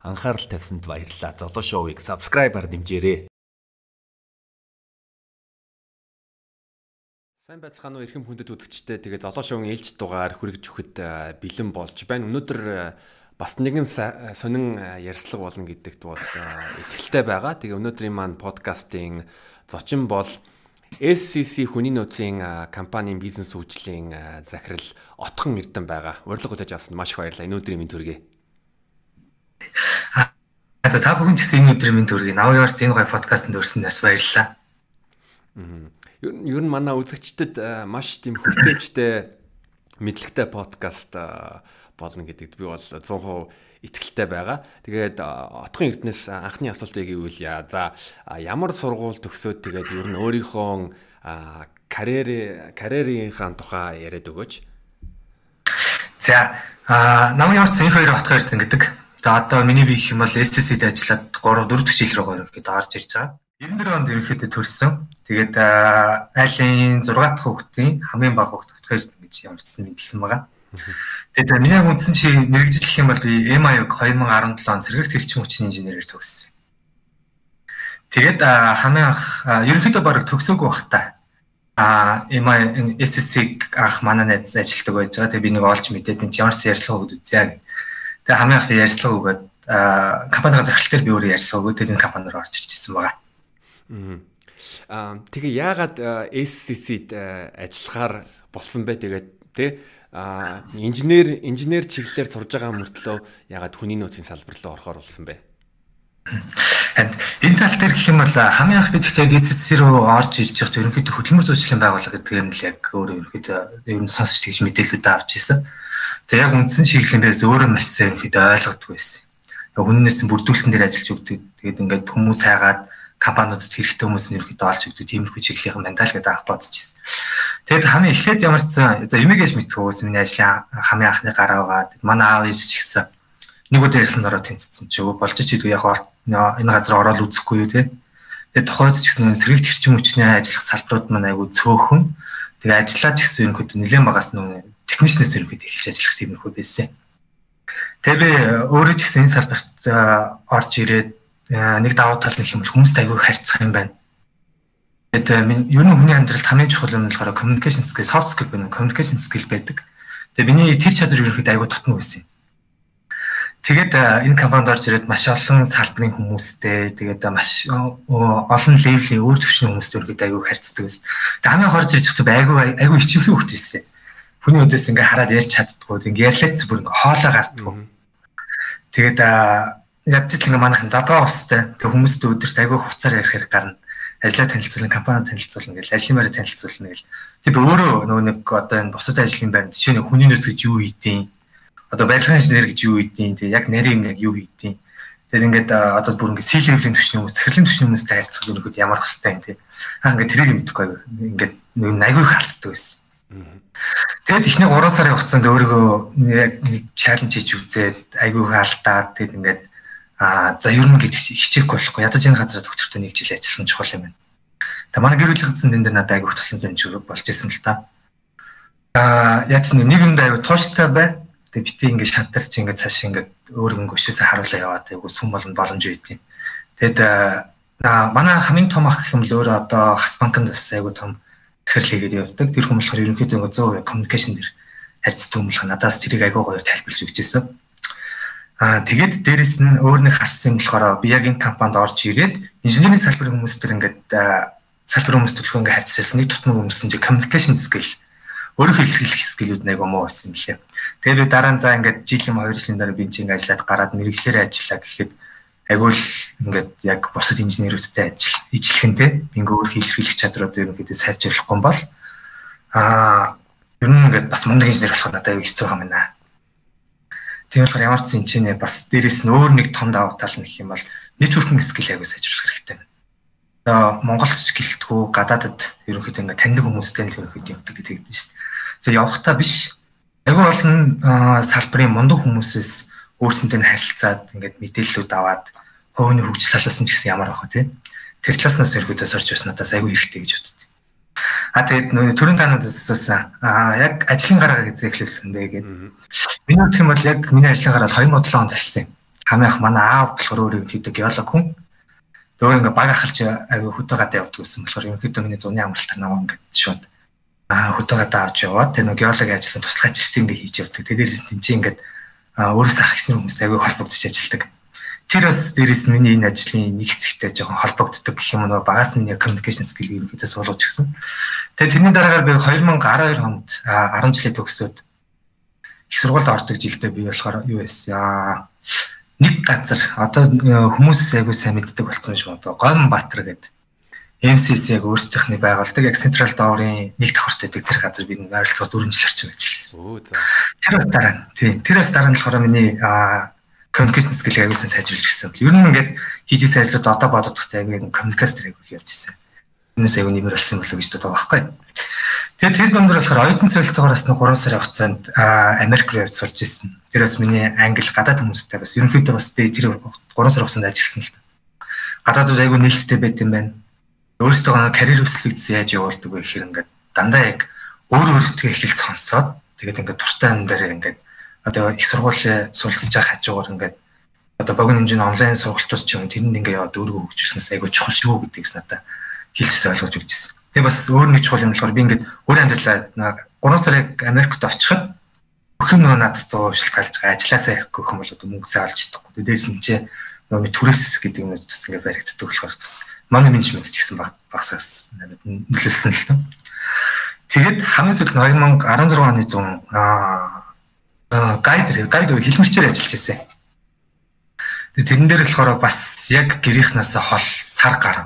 Анхаарал тавьсанд баярлалаа. Золоо шоуийг subscribe-аар дэмжээрэй. Сайн байцгаана уу эрхэм хүндэт үзэгчтэй. Тэгээд золоо шоугийн ээлж дугаар хүргэж өгөхөд бэлэн болж байна. Өнөөдөр бас нэгэн сонин ярьслага болно гэдэгт бол итгэлтэй байгаа. Тэгээ өнөөдрийн маань подкастын зочин бол SCC хүний нөөцийн компанийн бизнес үйлчлийн захирал Отхон Эрдэн байгаа. Урилга хүлээж авсанд маш их баярлалаа. Энэ өдрийн минь төргий. За та бүхэн ч гэсэн энэ өдрийн минь төргий. Навын ярц энэ гой подкастт өрсөн бас баярлалаа. Ер нь манай үзэгчдэд маш тийм хүртээмжтэй мэдлэгтэй подкаст болно гэдэгт би бол 100% итгэлтэй байгаа. Тэгээд отхон эрднээс анхны асуултыг яа. За ямар сургууль төгсөөд тэгээд ер нь өөрийнхөө карьер карьерийнхаа тухай яриад өгөөч. За а намын явц энэ хоёр отхон эрдэн гэдэг. Тэгээд одоо миний би их юм бол SSC-д ажиллаад 3 4 дэх жил рүү ерөнхийдөө орж ирж байгаа. 94 онд ерөнхийдөө төрсөн. Тэгээд айлын 6 дахь хүүхдийн хамгийн бага хүүхд эрдэн гэж ямарчсан мэдлсэн байгаа. Тэгээд миний үндсэн чи мэрэгжил гэх юм бол би MIUG 2017 он сэргэгт хэрчим хүчний инженерээр төгссөн. Тэгээд хамгийн анх ерөнхийдөө баг төгсөөгүй бах та. А MI SSC анх манай найз ажилладаг байж байгаа. Тэгээд би нэг олж мэдээд энэ ямар ярьслага өгд үзье. Тэгээд хамгийн анх ярьслага өгөөд компанийн захирал дээр би өөрөө ярьслага өгөөд тэр энэ компанид орж ирж ирсэн байгаа. Аа тэгээ яагаад SCC-д ажиллахаар болсон бэ тэгээд тий а инженер инженер чиглэлээр сурж байгаа мөртлөө ягаад хүний нөөцийн салбар руу орохоор болсон бэ? Энэ тал дээр гэх юм бол хамгийн анх бид яг SSC рүү орж ирж явах ерөнхийдөө хөдөлмөр зүйчлийн байгууллага гэдэг юм л яг өөрөө ерөнхийдөө ер нь сонсч тэгж мэдээлүүд авч ирсэн. Тэгээ яг үндсэн чиглэлээс өөрөө маш сайн ерөнхийдөө ойлгодгүй байсан. Яг хүний нөөцийн бүрдүүлэлтэн дээр ажиллаж өгдөг. Тэгээд ингээд хүмүүс хайгаад компаниудад хэрэгтэй хүмүүс нь ерөөхдөө олж өгдөг тиймэрхүү чиглэлийн мандал гэдэг анх бодож ирсэн. Тэгэд хамгийн эхлээд ямар ч за эмээгэж мэдхгүйс миний ажлын хамгийн анхны гараа байгаа. Манай аав ээж ч гэсэн нэг удаа ярьсан дороо тэнцсэн чи өө болж ч идүү яг энэ газар ороод үзэхгүй юу те. Тэгээд тохойд ч гэсэн сэргийгт хэрчим хүчний ажиллах салбарууд маань айгүй цөөхөн. Тэгээд ажиллаж гэсэн юм хэд нэлээд багаас нөө техничнээс ерөнхийдөө эхэлж ажиллах тиймэрхүү байсан. Тэгээ би өөрөө ч гэсэн энэ салбарт орж ирээд нэг давуу тал нэг юм хүмүүст аягүй харьцах юм байна. Тэгээд ер нь хүний амьдралд хамгийн чухал юм нь болохоор communication skill, soft skill байна. Communication skill байдаг. Тэгээд миний тэр чадвар ерөнхийдөө аягүй тутмаг байсан. Тэгээд энэ компанид орж ирээд маш олон салбарын хүмүүстэй тэгээд маш олон левлийн өөр төвчний хүмүүстэй ерөнхийдөө аягүй харьцдаг байсан. Тэгээд хамгийн хорж ирж байгаа аягүй аягүй хичээхүй хөвт байсан. Хүний өдөөс ингээ хараад ярьж чаддгүй. Ингээ ярьлаац бүр ингээ хоолоо гардггүй. Тэгээд ядч л ингээ манайхан задгаа устай. Тэг хүмүүст өдөрт айгүй хуцаар ярих хэрэг гарна. Ажлаа танилцуулна, компани танилцуулна гэл, ажлын байраа танилцуулна гэл. Тэг би өөрөө нөгөө нэг одоо энэ бусад ажлын байр жишээ нь хүний нөөц гэж юу хийдэйн. Одоо барилгын инженер гэж юу хийдэйн. Тэг яг нарийн яг юу хийдэйн. Тэр ингээд одоо бүр ингээд C-level-ийн түвшний хүмүүс, захирлын түвшний хүмүүстэй харьцах дөрөвд ямар хөстэй юм тий. Аа ингээд тэрийг мэдхгүй ингээд нэг аягүй их алддаг байсан. Тэгэд ихний 3 сарын хугацаанд өөрийгөө яг нэг чаленж хийж үзээд аягүй их алдаад тэгэд ингээд Аа за ер нь гэдэг хичээхгүй болохгүй. Ядаж энэ газараа доктортой нэг жил ажилласан чухал юм байна. Тэгээ манай гэр бүлийн хэсэг энэ надад айгуух тусан юм шиг болж исэн л та. Аа яг нэг юмд аюу тууштай бай. Тэгээ битээ ингээд шантарч ингээд цааш ингээд өөр нэг өшөөсөө харуулаа яваад айгуу сүм болон боломж үйдیں۔ Тэгэд аа манай хамгийн том ах гэх юм л өөрөө одоо хас банкнд бас айгуу том захирал хийгээд явдаг. Тэр хүмүүс болохоор ерөнхийдөө 100% communication дээр харьцдаг юм болох надаас тэрийг айгуу гоё тайлбарлаж өгч ирсэн. Аа тэгээд дээрэс нь өөр нэг харсан юм болохоор би яг энэ компанид орж ирээд инженерийн салбарын хүмүүстэр ингээд салбарын хүмүүст төлөхөө ингээд харьцсан нэг тутмаг хүмүүсэн чи communication skill өөрөөр хэлэх скиллүүд нэг юм уу байсан юм лээ. Тэгээд би дараа нь за ингээд жилийн 2 жилийн дараа би чинь ажиллаад гараад мэрэгчлэрээ ажиллаа гэхэд агиул ингээд яг бусад инженерүүдтэй ажил ижлэхэнтэй ингээ өөр хэлэх чадрууд ерөнхийдөө сайжруулахгүй юм бол аа ер нь ингээд бас мундаг инженер болох надад аюу хэцүү юм байна Тийм болохоор ямар ч зэнчэнэ бас дээрэс нь өөр нэг том давуу тал нь гэх юм бол networking skill аягүй сайжруулах хэрэгтэй байна. Одоо Монголд ч гэлтгүү гадаадад ерөнхийдөө ингээ таньдаг хүмүүстэй л ерөнхийдөө явдаг гэдэг нь шүү дээ. За явахтаа биш. Аягүй олон салбарын мундаг хүмүүсээс өөрсөнтэй харилцаад ингээд мэдээллүүд аваад хувийн хөгжил талаас нь ч гэсэн ямар байх вэ тий. Тэр талаас нь ерөнхийдөө сорж байснаас аягүй хэрэгтэй гэж боддог. А тэгээд төрийн таануудаас асуусан. Аа яг ажлын гараа гэж эхлүүлсэн дээ гэдэг. Миний хувьд юм бол яг миний ажлын гараа 2007 онд ашсан. хамгийн их манай аав болохоор өөрөө ерөнхийдөө геолог хүн. Өөр ингээ баг ахалч аягүй хөдөө гадаа явдаг гэсэн болохоор ерөнхийдөө миний зуны амралтаар наваа ингээд шууд аа хөдөө гадаа авч яваад тэр нэг геологийн ажлын туслах ажилтны ингээ хийж явдаг. Тэрээс тэнцээ ингээд өөрөөсөө ахичны хүмүүстэй аягүй холбогдож ажилладаг. Тэр бас дээрэс миний энэ ажлын нэг хэсэгтэй жоохон холбогддог гэх юм уу багаас нь communication skill ерөнхийдөө суулгаж гисэн. Тэгээ тэрний дараагаар би 2012 онд 10 жилийн төгсөөд их сургуульд ордог жилдээ би болохоор юу байсан нэг газар одоо хүмүүс айгуу сайн мэддэг болсон шүү одоо Гомб Баатар гэдэг MCC яг өөрсдийнхний байгуулдаг яг Central Door-ын нэг давхарт байдаг тэр газар би ойролцоогоор 4 жил орчим ажилласан. Өө за. Тэр бас дараа нь тийм тэр бас дараа нь болохоор миний communication skill аягүй сайн сайжруулж гисэн. Ер нь ингээд хийж исэн ажлууд одоо бодогдохтой аягүй communication аягүй явж исэн. Энэс аягүй нэмэр болсон болов гэж боддог байхгүй. Тэгээд тэр дундор болохоор оюутан солилцоогоор бас 3 сарын хугацаанд Америк руу явж сурч исэн. Тэр бас миний англи гадаад хүмүүстэй бас ерөнхийдөө бас би тэр 3 сар хугацаанд ажилласан л та. Гадаадууд аягүй нээлттэй байт юм байна өөрсдөө карьер өслөгд яаж явуулдаг вэ гэхээр ингээд дандаа яг өөр өөрсдөө эхэлж сонсоод тэгээд ингээд туртай юм дээр ингээд одоо их сургуулийн суралцж байгаа хажуугаар ингээд одоо богино хэмжээний онлайн сургалтууд ч юм тэрэнд ингээд яваад өөрийгөө хөгжүүлснээс айгүй чухал шүү гэдгийгс надад хэлсэн ойлгож өгчээсэн. Тэгээ бас өөр нэг чухал юм болохоор би ингээд өөр амьдралаа 3 сарыг Америкт очиход бүх юм надад 100% шилтгалж байгаа ажилласаа явахгүй юм бол одоо мөнгө заалж чадахгүй. Дээрс нь чи нөгөө түрээс гэдэг юм уу бас ингээд баригддаг болохоор бас манай менежмент ч гэсэн баг багсаас нөлөөлсөн л тоо. Тэгээд хамгийн сүүлд 2016 оны 100 аа гайд гайд хэлмэрчээр ажиллаж ирсэн. Тэгээд тэрэн дээр болохоор бас яг гэрийнхнээс хол сар гар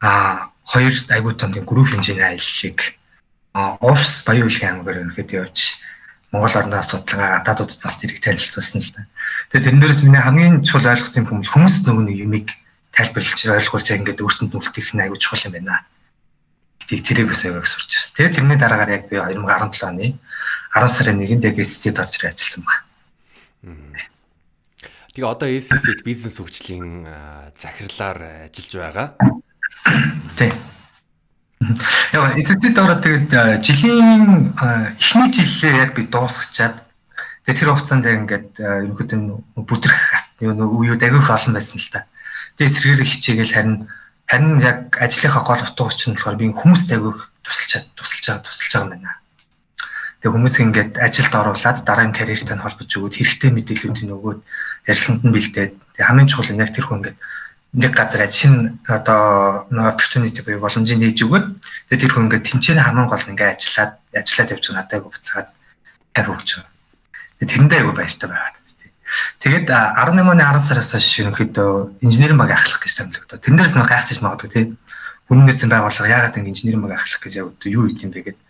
аа хоёр айгуу том групп хэмжээний аяллыг офс баян үйлгийн аймгаар өнөхөд явж Монгол орны асуудалгаа гадаадуудад бас тэрийг танилцуулсан л да. Тэгээд тэрэн дээрээс миний хамгийн чухал ойлгосон юм хүмүүс нөгөө нэг юмыг тайлбарлаж ойлгуулж ингээд өөрсөнд нүлтэх нь аягүй чухал юм байна. Гэтийг тэрийг бас аягүй сурч байна. Тэгээд тэрний дараагаар яг би 2017 оны 10 сарын 1-нд яг SCC-д орж ирээ ажилласан байна. Тэгээ одоо SCC-д бизнес хөгжлийн захирлаар ажиллаж байгаа. Тийм. Яг SCC-д ороод тэгээд жилийн эхний жилээ яг би дуусгачаад тэгээд тэр хугацаанд ингээд ерөнхийдөө бүтрэх юу юу дагих олон байсан л та. Тэгээ сэргээр хичээгээл харин харин яг ажлынхаа гол утга учир нь болохоор би хүмүүст агиух тусалж тусалж байгаа тусалж байгаа юм байна. Тэгээ хүмүүс ингээд ажилд оруулаад дараагийн карьертай нь холбож өгөөд хэрэгтэй мэдээллүүдийг өгөөд ярилцлаганд нь бэлдээд тэгээ хамгийн чухал нь яг тэр хүн ингээд нэг газар шинэ одоо opportunity буюу боломжийг нээж өгөөд тэгээ тэр хүн ингээд тэнцэнэ хамгийн гол ингээд ажиллаад ажиллаад явж байгаа надад буцаад хариу өгч байгаа. Тэрэндээ айгу баяртай байгаад. Тэгээд 18 оны 10 сараас хойш ерөнхийдөө инженерийн баг ахлах гэж томилогдоо. Дээрээс нэг гайхчих магадгүй тийм. Үнэн нөөцийн байгууллага яагаад ингэ инженерийн баг ахлах гэж яг юу хийх юм бэ гэдэг.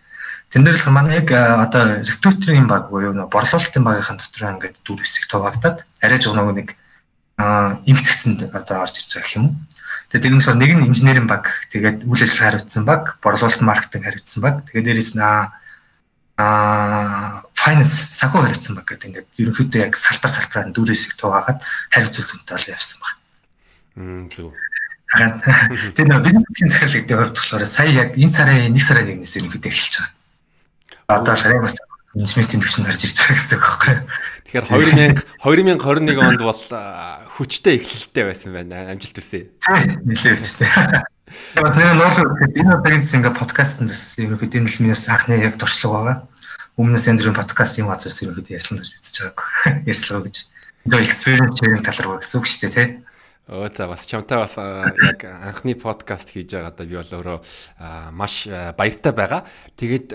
Тэн дээр л манай яг одоо рекрутерийн баг буюу борлуулалтын багийн дотор ингээд дөрв хэсэг туваагдаад арай жоо нэг имцэгцэнд одоо орж ирж байгаа юм. Тэгээд тэр нь болохоор нэг нь инженерийн баг, тэгээд үйл ажиллагаа хариуцсан баг, борлуулалт маркетинг хариуцсан баг. Тэгээд дээрээс нь аа finance санхүү хариуцсан баг гэдэг ингээд ерөнхийдөө яг салбар салбараар дөрөв хэсэг туугаад хариуцуулсантай бол явсан баг. Мм зөв. Тэр нөө бизнесийн захирлаг дээр хувьд болохоор сая яг энэ сарын 1 сарын 1-ээс ерөнхийдөө эхэлж байгаа. Одоо л бас менежментийн төвчөнд гарч ирж байгаа гэсэн үг байхгүй юу? Тэгэхээр 2000 2021 онд бол хүчтэй эхлэлтэй байсан байна. Амжилт үсэ. Нилээ хүчтэй. Тэгээд бол энэ удаагийн ингээ подкастт ерөнхийдөө энэ л минь анхны яг туршлага байгаа өмнөөс янз бүрийн подкаст юм газраас ерөнхийдөө ярьсан гэж үзэж байгааг ярьслаа гэж. Ингээ experience sharing тал руу гэсэн үг шүү дээ тий. Оо та бас чамтай бас яг анхны подкаст хийж байгаадаа би бол өөрөө маш баяртай байгаа. Тэгээд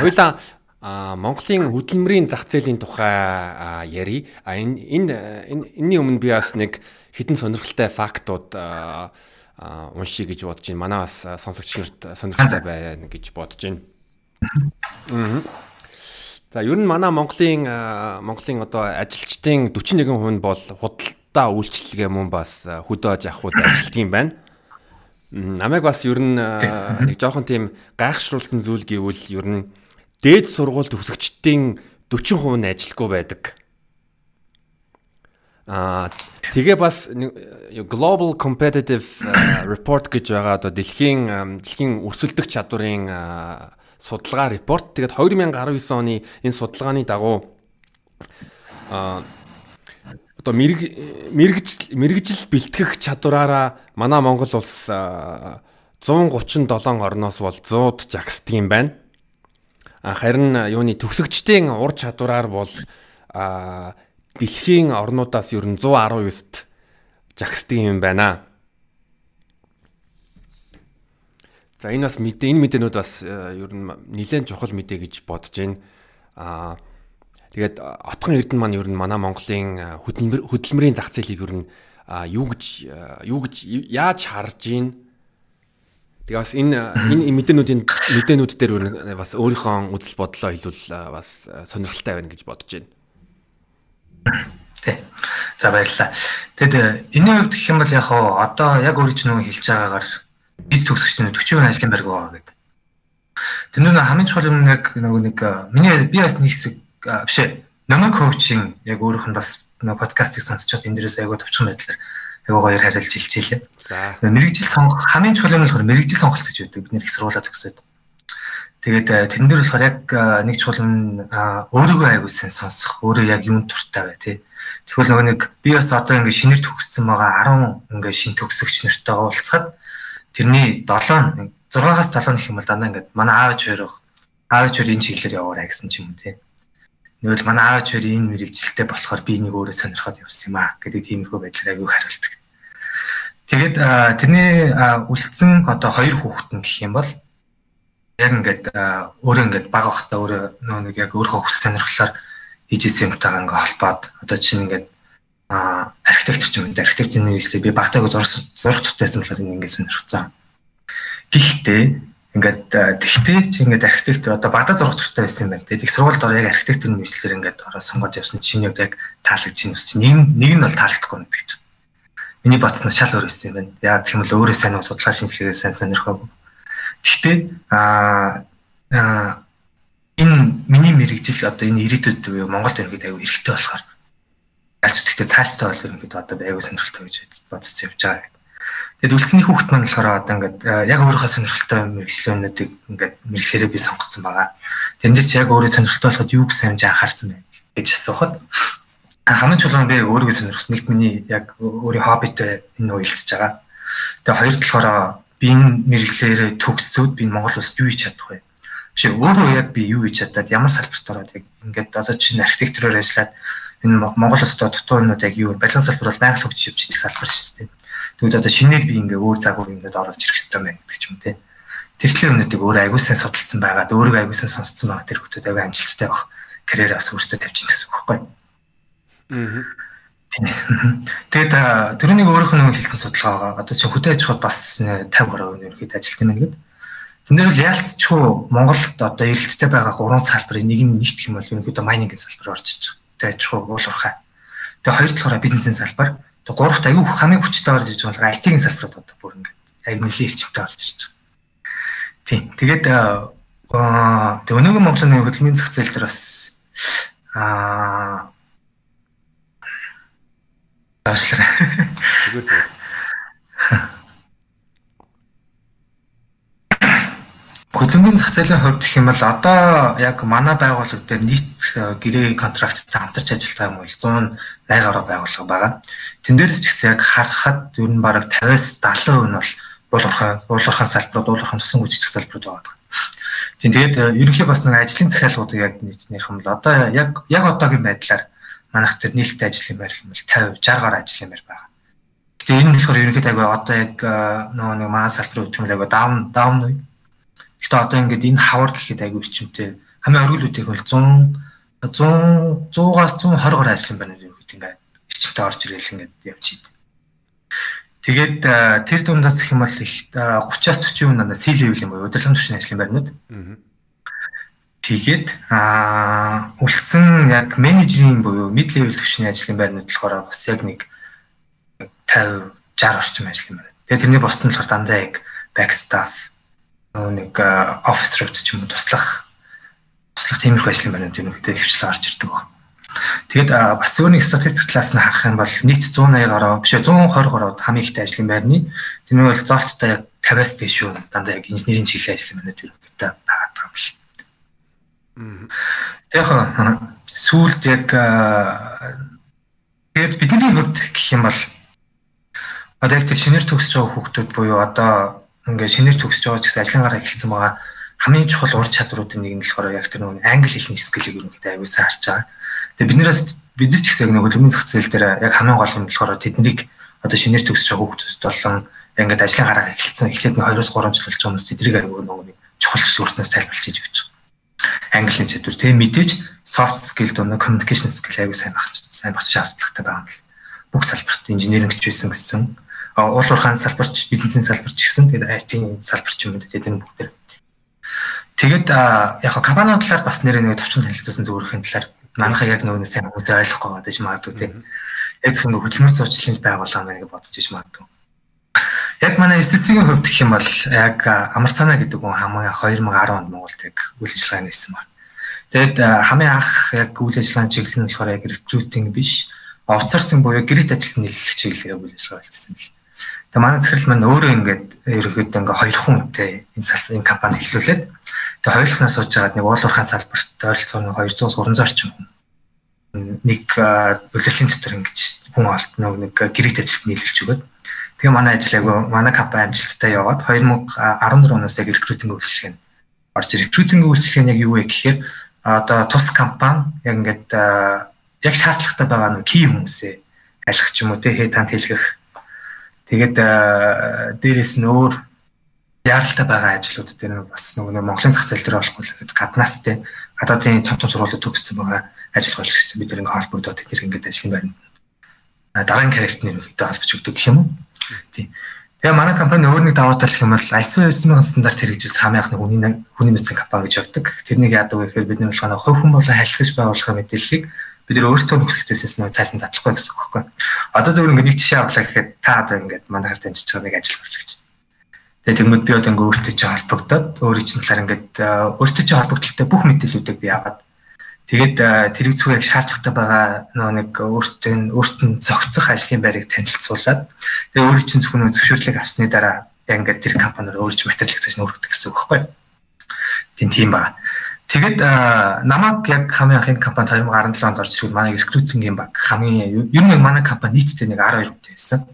хоёлаа Монголын хөдөлмөрийн зах зээлийн тухай ярий. А энэ энэ энэний өмнө би бас нэг хідэн сонирхолтой фактууд уншия гэж бодож байна. Манай бас сонсогч нарт сонирхолтой байна гэж бодож байна. Аа. За ер нь манай Монголын Монголын одоо ажилчдын 41% нь бол худалдаа үйлчлэгээ мөн бас хөдөө авахуд ажилтг юм байна. Намайг бас ер нь нэг жоохон тийм гайхшруулсан зүйл гэвэл ер нь дээд сургууль төгсөгчдийн 40% нь ажилгүй байдаг. Аа тэгээ бас Global Competitive Report гэж байгаа одоо дэлхийн дэлхийн өрсөлдөх чадварын судалгаа репорт. Тэгээд 2019 оны энэ судалгааны дагуу а одоо мэрэг мэрэгжил мэрэгжил бэлтгэх чадвараараа манай Монгол улс 137 орноос бол 100-д жагсдаг юм байна. Харин юуны төгсөгчдийн ур чадвараар бол дэлхийн орнуудаас ер нь 119-т жагсдаг юм байна. За энэ бас мэдээ энэ мэдээнүүд бас ер нь нэлээд чухал мэдээ гэж бодож байна. Аа Тэгээд отгон эрдэнэ маань ер нь манай Монголын хөдөлмөр хөдөлмөрийн зах зээлийг ер нь юу гэж юу гэж яаж харж ийн Тэгээ бас энэ энэ мэдээнүүдийн мэдээнүүд дээр бас өөрийнхөө үзэл бодлоо хэлвэл бас сонирхолтой байна гэж бодож байна. Тэ. За баярлалаа. Тэгэд энэ үед гэх юм бол яг одоо яг өөрөө ч нөгөө хэлж байгаагаар биз төгсөгчнүүд 40% ажлын байрг байгаа гэдэг. Тэр нь хамгийн чухал юм яг нөгөө нэг миний би бас нэг хэсэг биш ээ. Намаг коучинг яг өөрийнх нь бас подкастыг сонсчод энэ дээрээс аягүй товчхон байдлаар аягүй гоёор харилж. За мэрэгжил сонгох хамгийн чухал юм болохоор мэрэгжил сонголт гэж байдаг. Бид нэр их сургуулаа төгсөөд. Тэгээд тэрэн дээр болохоор яг нэг чухал нь өөрийгөө аягүй сайн сонсох, өөрөө яг юунд туртай бай тээ. Тэгвэл нөгөө нэг би бас одоо ингээд шинээр төгссөн байгаа 10 ингээд шин төгсөгч нартай уулзахад тэрний 7 6-аас 7 гэх юм бол дандаа ингээд манай аавч хоёрох аавч хоёр энэ чиглэлээр яваарай гэсэн ч юм уу тий. Нэгвэл манай аавч хоёр энэ мэрэгчлэлтэй болохоор би нэг өөрөө сонирхоод явсан юм аа гэдэг тиймэрхүү байдлаар аягүй хариулдаг. Тэгээд тэрний үлдсэн одоо хоёр хүүхэд нь гэх юм бол яг ингээд өөрөө ингээд бага бахта өөрөө нэг яг өөрөө хүс сонирхлоор хийжсэн юмтайгаа ингээд холбоод одоо чинь ингээд а архитектор юм уу архитектурын нийслэлийг би багтаагүй зурх зурх туртайсан болохоор ингээд сонирхсан. Гэхдээ ингээд тэгтээ чи ингээд архитектор одоо багада зурх туртай байсан юм байна. Тэгээд их сургуульд ороо яг архитектурын нийслэлээр ингээд ороо сонгоод явсан чинь яг таалагдж байна ус чи нэг нэг нь бол таалагдахгүй нэг гэж. Миний бодсноос шал өөр байсан юм байна. Яг тийм л өөрөө сайн судалгаа шинжилгээ сайн сонирхоогүй. Тэгтээ аа энэ миний мэрэгжил одоо энэ ирээдүйд буюу Монгол иргэд аягүй эрэхтэй болохоор аль ч тэгтээ цааштай бол ерөнхийдөө одоо аягүй сонирхолтой гэж бодож явж байгаа. Тэгэд үлдсний хүүхэд маань болохоор одоо ингээд яг өөрийнхөө сонирхолтой мэрэгчлэнүүдийг ингээд мэрэгчлэрээ би сонгоцсон байгаа. Тэн дээр чи яг өөрөө сонирхолтой болоход юу гэсэн юм анхаарсан бэ гэж асуухад хамгийн чулуун би өөрийгөө сонирхсан нэг миний яг өөрийн хоббитэй энэ уялдсаж байгаа. Тэгээ хоёр талаараа би энэ мэрэгчлэрээ төгссөөд би Монгол улсад юу хийж чадах вэ? Биш өөрөө яг би юу хийж чадаад ямар салбарт ороод яг ингээд одоо чинь архитектураар ажиллаад энэ Монгол улсад дутуунууд яг юу баланс салбар бол байгаль хөгжиж явж идэх салбар шүү дээ Тэгвэл одоо шинээр би ингээ өөр загвар ингээд оруулж ирэх хэрэгтэй байна гэдэг ч юм те. Тэр төлөв өмнөдийг өөрөө аягүй сайн судалсан байгаад өөрийгөө аягүй сайн сонсцсон байгаа тэр хүмүүс аягүй амжилттай байх карьераа бас өөртөө тавьж ийн гэсэн үг байхгүй. Аа. Тэгээд тэрнийг өөрөөх нь хэлсэн судалгаа байгаа. Одоо чи хөдөө аж ахуйд бас 50% нь ерөөд ажилт байна гэдэг. Тэн дээр л яалтчгүй Монголд одоо эрэлттэй байгаа гурван салбарын нэг нь нэгтгэх юм бол ерөнхийдөө майнингийн салбар орж ирж байгаа. Тэгээд аж ахуй уулуурхай. Тэгээд хоёр талаараа бизнесийн салбар Тэг гуравт аюу хамгийн хүчтэй орж иж байгаа IT-ийн салбарт одоо бүр ингээд аюу нэлийн эрчимтэй орж ирж байгаа. Тийм. Тэгээд аа тэг өнөөгийн Монголын хөдөлмөрийн зах зээл дээр бас аа таашлаа. Зүгээр зүгээр. Хөдөлмөрийн зах зээлийн хувьд гэх юм бол одоо яг манай байгууллага дээр нийт гэрээ контракттай хамтарч ажилладаг юм бол 100 80 гаруй байгууллага байгаа. Тэн дээрс ч гэсэн яг харахад ер нь бараг 50-аас 70% нь бол уулуурхай уулуурхай салбарууд, уулуурхай тусан гүйцэтгэх салбарууд байгаа. Тийм тэгээд э, ерөнхий бас нэг ажлын захиалгуудыг яг нийцнэрх юм бол одоо яг яг одоогийн байдлаар манайх тэр нийлтэй ажлын байр юм бол 50 60 гаруй ажлын байр байгаа. Тэгээ энэ нь болохоор ерөнхийдөө одоо яг э, нөгөө нэг маа салбарын үтгэмэл агай даун даун. Гэхдээ одоо ингээд энэ хавар гэхэд агай өрчмтэй хамгийн оргил үеийнх бол 100 100 100-аас 120 гаруй ажлын байр ингээд эрчимтэй орж ирэл ингээд идэв. Тэгээд тэр дундаас их юм бол их 30-аас 40 дандаа C level юм уу удирдлага түвшний ажлын байрнууд. Тэгээд аа үлдсэн яг менежерийн буюу mid level түвшний ажлын байрнууд болохоор бас яг нэг 50 60 орчим ажлын байр. Тэгээд тэрний босд нь болохоор дандаа яг back staff нэг office role ч юм уу туслах туслах тиймэрхүү ажлын байрнууд юм гэдэг хвчлэн орж ирдэг байна. Тэгээд бас өөр нэг статистик талаас нь харах юм бол нийт 180 гаруй биш 120 гаруй хамгийн ихтэй ажлын байрны тэр нь бол зоолттой яг 50-аас дээш шүү дандаа яг инженерийн чиглэлийн ажлын байрнууд үүрэгтэй байгаа юм биш. Тэгээд сүүлд яг Тэгээд бидний хувьд гэх юм бол одоо яг тэр шинээр төгсөж байгаа хүүхдүүд буюу одоо ингээд шинээр төгсөж байгаа ч гэсэн ажлын гараа эхэлсэн байгаа хамгийн чухал ур чадруудын нэг нь болохоор яг тэр нэг англи хэлний скиллийг ерөнхийдөө аюулсаа харж байгаа. Тэгээ биднээс бид нар ч гэсэн нэг хөлбөмбөгийн зах зээл дээр яг хамгийн гол нь болохоор тэднийг одоо шинээр төгсөж байгаа хүүхдүүд болон ингээд ажлын гараа эхэлсэн эхлээд нэг 2-3 жил болж байгаа хүмүүс тэднийг аюул нэг чухал зүрхнээс тайлбарлаж хийж өгч байгаа. Англи чадвар тэгээ мэдээж soft skill доо communication skill аюул сайн байх сайн бас шаардлагатай байгаа юм л. Бүх салбарт инженеринг ч байсан гэсэн уул уурхаан салбарч бизнесийн салбарч гэсэн тэгээд IT-ийн салбарч юм дээ тэгээд бүгд. Тэгээд яг компаниуд талаар бас нэрээ нэг товчон танилцуулсан зөвөрхийн талаар манайхаа яг нөгөө сайн хүмүүс ойлгохгүй байгаа гэж магадгүй тийм. Яг зөвхөн хөдөлмөр зурчлалын байгууллага маяг бодож иж магадгүй. Яг манай SSC-ийн хувьд гэх юм бол яг амар санаа гэдэг хүн хамгийн 2010 онд Монголд яг үйл ажиллагаа нээсэн байна. Тэгэд хамгийн анх яг үйл ажиллагааны чиглэл нь болохоор яг recruiting биш, outsourcing буюу гэрээт ажилд нийлүүлэх чиглэлээр үйл ажиллагаа хийсэн бил. Тэгээ манай захирал маань өөрөө ингээд ерөөхдөө ингээ хоёр хүнтэй энэ салбар энэ компани эхлүүлээд тэгээ хоёулахнаас сууж байгаад нэг уулуурхаан салбарт ойролцоогоор 200-аас 300 орчим хүн нэг удирдлагын дотор ингэж хүн олт нэг гэрээт ажилд нийлүүлж өгöd. Тэгээ манай ажил айгу манай компани амжилттай яваад 2014 оноос яг рекрутинг үйлчилгээ нь орж рекрутинг үйлчилгээ нь яг юу вэ гэхээр одоо тус компани яг ингээд яг шаардлагатай байгаа нэг key хүмүүсээ ч юм уу те хээ танд хэлгэх Тэгээд дээрэс нь өөр яаралтай байгаа ажлууд дээр бас нөгөө Монголын зах зээл дээр болохгүй л гаднаас те гадаадын том том сургуулиуд төгссөн байгаа ажил болгогч бид нэг холбогдоод тэд ингээд ажлын байранд дараагийн карьерт нэр өгдөө холбож өгдөг гэх юм уу. Тийм. Тэгээ манай компани өөр нэг давуу тал гэх юм бол ISO 9000 стандарт хэрэгжүүлсэн хамгийн анхны хүний хүний нөөцийн компани гэж явдаг. Тэрнийг яадаг вэ гэхээр бидний болохоор хувь хүн болон харилцаж байгуулахын мэдээллийг бид нэр өөрсдөө нөхцөлтэйсээс нөө цаасан задлахгүй гэсэн үг байхгүй. Одоо зөвхөн ингээд нэг жишээ авлаа гэхэд та одоо ингээд манайхаар дамжиж байгаа нэг ажил гэж. Тэгээд тэгмэд би одоо ингээд өөртөө чи холбогдоод өөрийн чинь талаар ингээд өөртөө чи холбогдлолтой бүх мэдээллүүдийг би аваад тэгээд тэрийг зөвхөн яг шаардлагатай байгаа нөө нэг өөртөө өөртөө зохицох ажлын байрыг танилцуулаад тэгээд өөрийн чинь зөвхөн зөвшөөрлөг авсны дараа яг ингээд тэр компаниар өөрч материалыг цааш нөргөдөг гэсэн үг байхгүй. Тийм тийм байна. Тэгэд намайг яг хамгийн анхны компанид 2017 онд орж ирсэн манай рекрутингийн баг хамгийн ер нь манай компани нийтдээ нэг 12 хүнтэй байсан.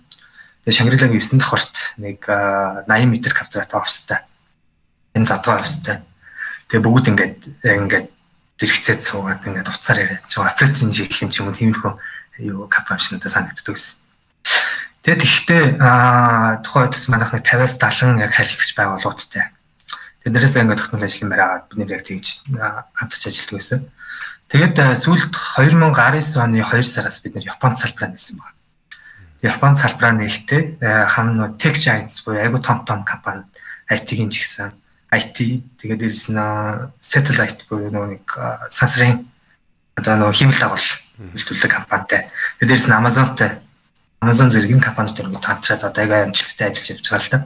Тэгээ Шангрилагийн 9 дахь хорт нэг 80 м квадрат офстай. Энэ задгаа офстай. Тэгээ бүгд ингээд ингээд зэрэгцээд суугаад ингээд уцаар яриа. Жоо операторын чиглэлийн ч юм уу тиймэрхүү юу компани шинэдэ санагддаг. Тэгээд ихтэй аа тухайд бас манайх нэг 50-аас 70 яг харилцагч байгууллагуудтай Тэднэрээс ингээд тогтмол ажлын байгаад бид нэр яг тэгж хамтарч ажилладаг байсан. Тэгээд сүүлд 2019 оны 2 сараас бид нэр Японд салбараа нээсэн байна. Японд салбараа нээхдээ хам нөө Tech Giants буюу айгу том том компани IT-ийн ч гэсэн IT тэгээд дээрэс нь Satellite буюу нэг сансрын одоо нөгөө хиймэл дагуул үйлдвэрлэдэг компанитай. Тэгээд дээрэс нь Amazon-тай Amazon зэргийн компанид ингээд хамтраад одоо яг амжилттай ажиллаж явж байгаа л да.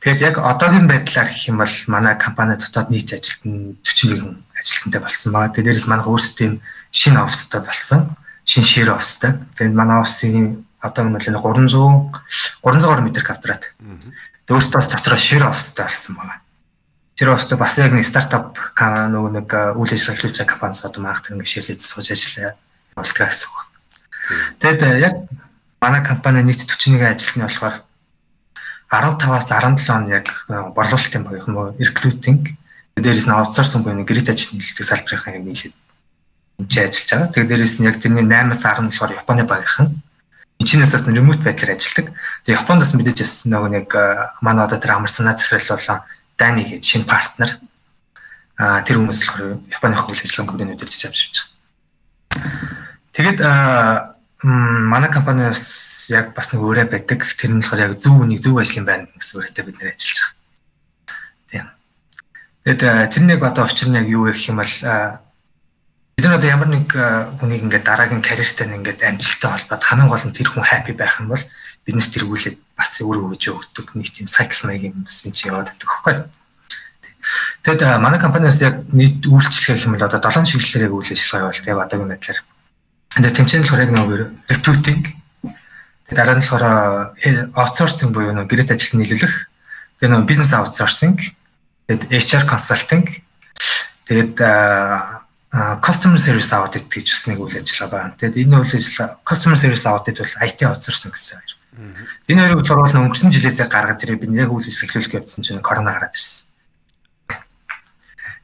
Тэгэхээр яг одоогийн байдлаар гэх юм бол манай компани дотоод нийт ажилт нь 41 ажилтнтай болсон байгаа. Тэрээс манайх өөрсдөө шинэ офстой болсон. Шинэ шир офстой. Тэгээд манай офсын одоогийн байдлаар 300 300 гаруй метр квадрат. Өөртөө бас дотроо шир офстой болсон байгаа. Тэр офстой бас яг нэг стартап нөгөө нэг үйл ажиллагаа эхлүүлж байгаа компаниас одоо тэр ингээд ширлээд сууж ажиллаа болтгоо гэсэн үг. Тэгэд яг манай компани нийт 41 ажилтны болохоор 15-аас 17 он яг э, борлуулалтын багийнх нь recruiting дээрээс нь аутсорсинг буюу гэрээт ажил нийлдэг салбарынхаа яг нийлээд энэ ажиллаж байгаа. Тэгээд дээрээс нь яг тэрний 8-аас 10 болохоор Японы багийнхан Чинээс бас ремоут байдлаар ажилладаг. Тэгээ Японд бас мэдээж бас нөгөө нэг э, манай одоо тэр амар санаа захирал болон Дани гэж шинэ партнер. Аа тэр хүмүүс болохоор Японы хөл ажиллагааны компани удирдах авч явж байгаа. Тэгээд манай компани бас яг бас нэг өөрөө байдаг. Тэр нь болохоор яг зөв үнийг зөв ажлын байна гэсэн үүрэгтэй бид нэр ажиллаж байгаа. Тийм. Тэгэд тэр нэг одоо учир нь яг юу гэх юм бол бид нар одоо ямар нэг хүнийг ингээд дараагийн карьертай ингээд амжилттай холбоод хамгийн гол нь тэр хүн хаппи байх юм бол биднес тэргүүлээд бас өөрөө өгж өгдөг нэг тийм сайкл маягийн бас энэ чи яваад байдаг хөөхгүй. Тэгэд манай компаниас яг нийт үйлчлэх юм бол одоо 7 чиглэлээр яг үйл ажиллагаа явуулдаг. Яг одоогийн байдлаар Тэгээд тэнцэн болохоор яг нөгөө recruiting тэгээд дараа нь болохоор outsourcing буюу нөгөө гэрээт ажилд нийлүүлэх тэгээд нөгөө business outsourcing тэгээд HR consulting тэгээд customer service audit гэж бас нэг үйл ажиллагаа байна. Тэгэд энэ үйл ажиллагаа customer service audit бол IT outsourcing гэсэн хоёр. Энэ хоёрыг болохоор бол өнгөрсөн жилээсээ гаргаж ирээ би яг үйл ажиллагаа эхлүүлэх явуулсан чинь корона гараад ирсэн.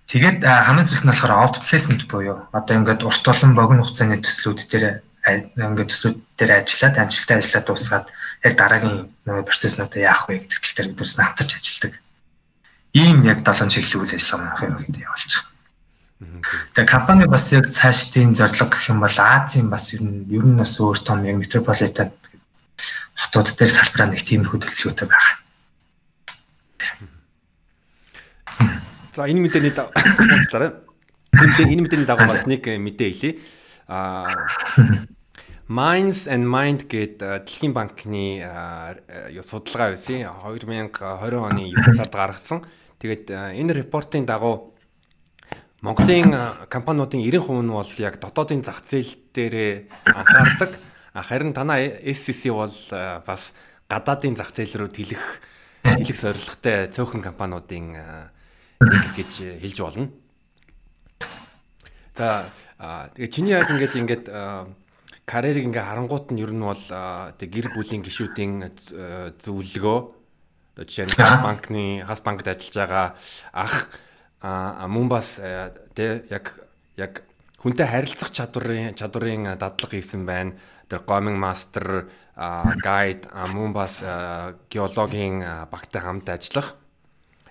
Тэгээд хамгийн сүүлд нь болохоор outplacement буюу одоо ингээд урт олон богино хугацааны төслүүд дээр ингээд төслүүд дээр ажиллаад амжилттай ажиллаад дуусгаад яг дараагийн процесснуудаа яах вэ гэдэг тал дээр биднээс хамтарч ажилладаг. Ийм яг 7 чиглэл үйл ажиллагаа манайх юм гэдэг явуулж байгаа. Тэгээ компани бас яг цаашдын зорилго гэх юм бол Азийн бас ер нь ер нь бас өөр том яг метрополитен хотууд дээр салбараа нэг тиймэрхүү төлөвлөгөөтэй байгаа. За энэ мэдээний уучлаарай. Энэ мэдээний дагуу бас нэг мэдээ хэлье. Аа Minds and Mind гэдэг Дэлхийн банкны юу судалгаа байсан. 2020 оны 9 сард гаргасан. Тэгээд энэ репортын дагуу Монголын компаниудын 90% нь бол яг дотоодын зах зээл дээр анхаардаг. Харин танаа SCC бол бас гадаадын зах зээл рүү тэлэх тэлэх зорилготой цөөхөн компаниудын гэж хэлж болно. За тэгээ чиний яг ингээд ингээд карьерийг ингээ харангуут нь ер нь бол тэг гэр бүлийн гишүүдийн зөвлөгөө жишээ нь Хас банкны Хас банкд ажиллаж байгаа ах мөн бас э, тэ яг яг хүнтэй харилцах чадварын чадварын дадлага хийсэн байна. Тэр гоминг мастер гайд мөн бас геологийн багтай хамт ажиллах.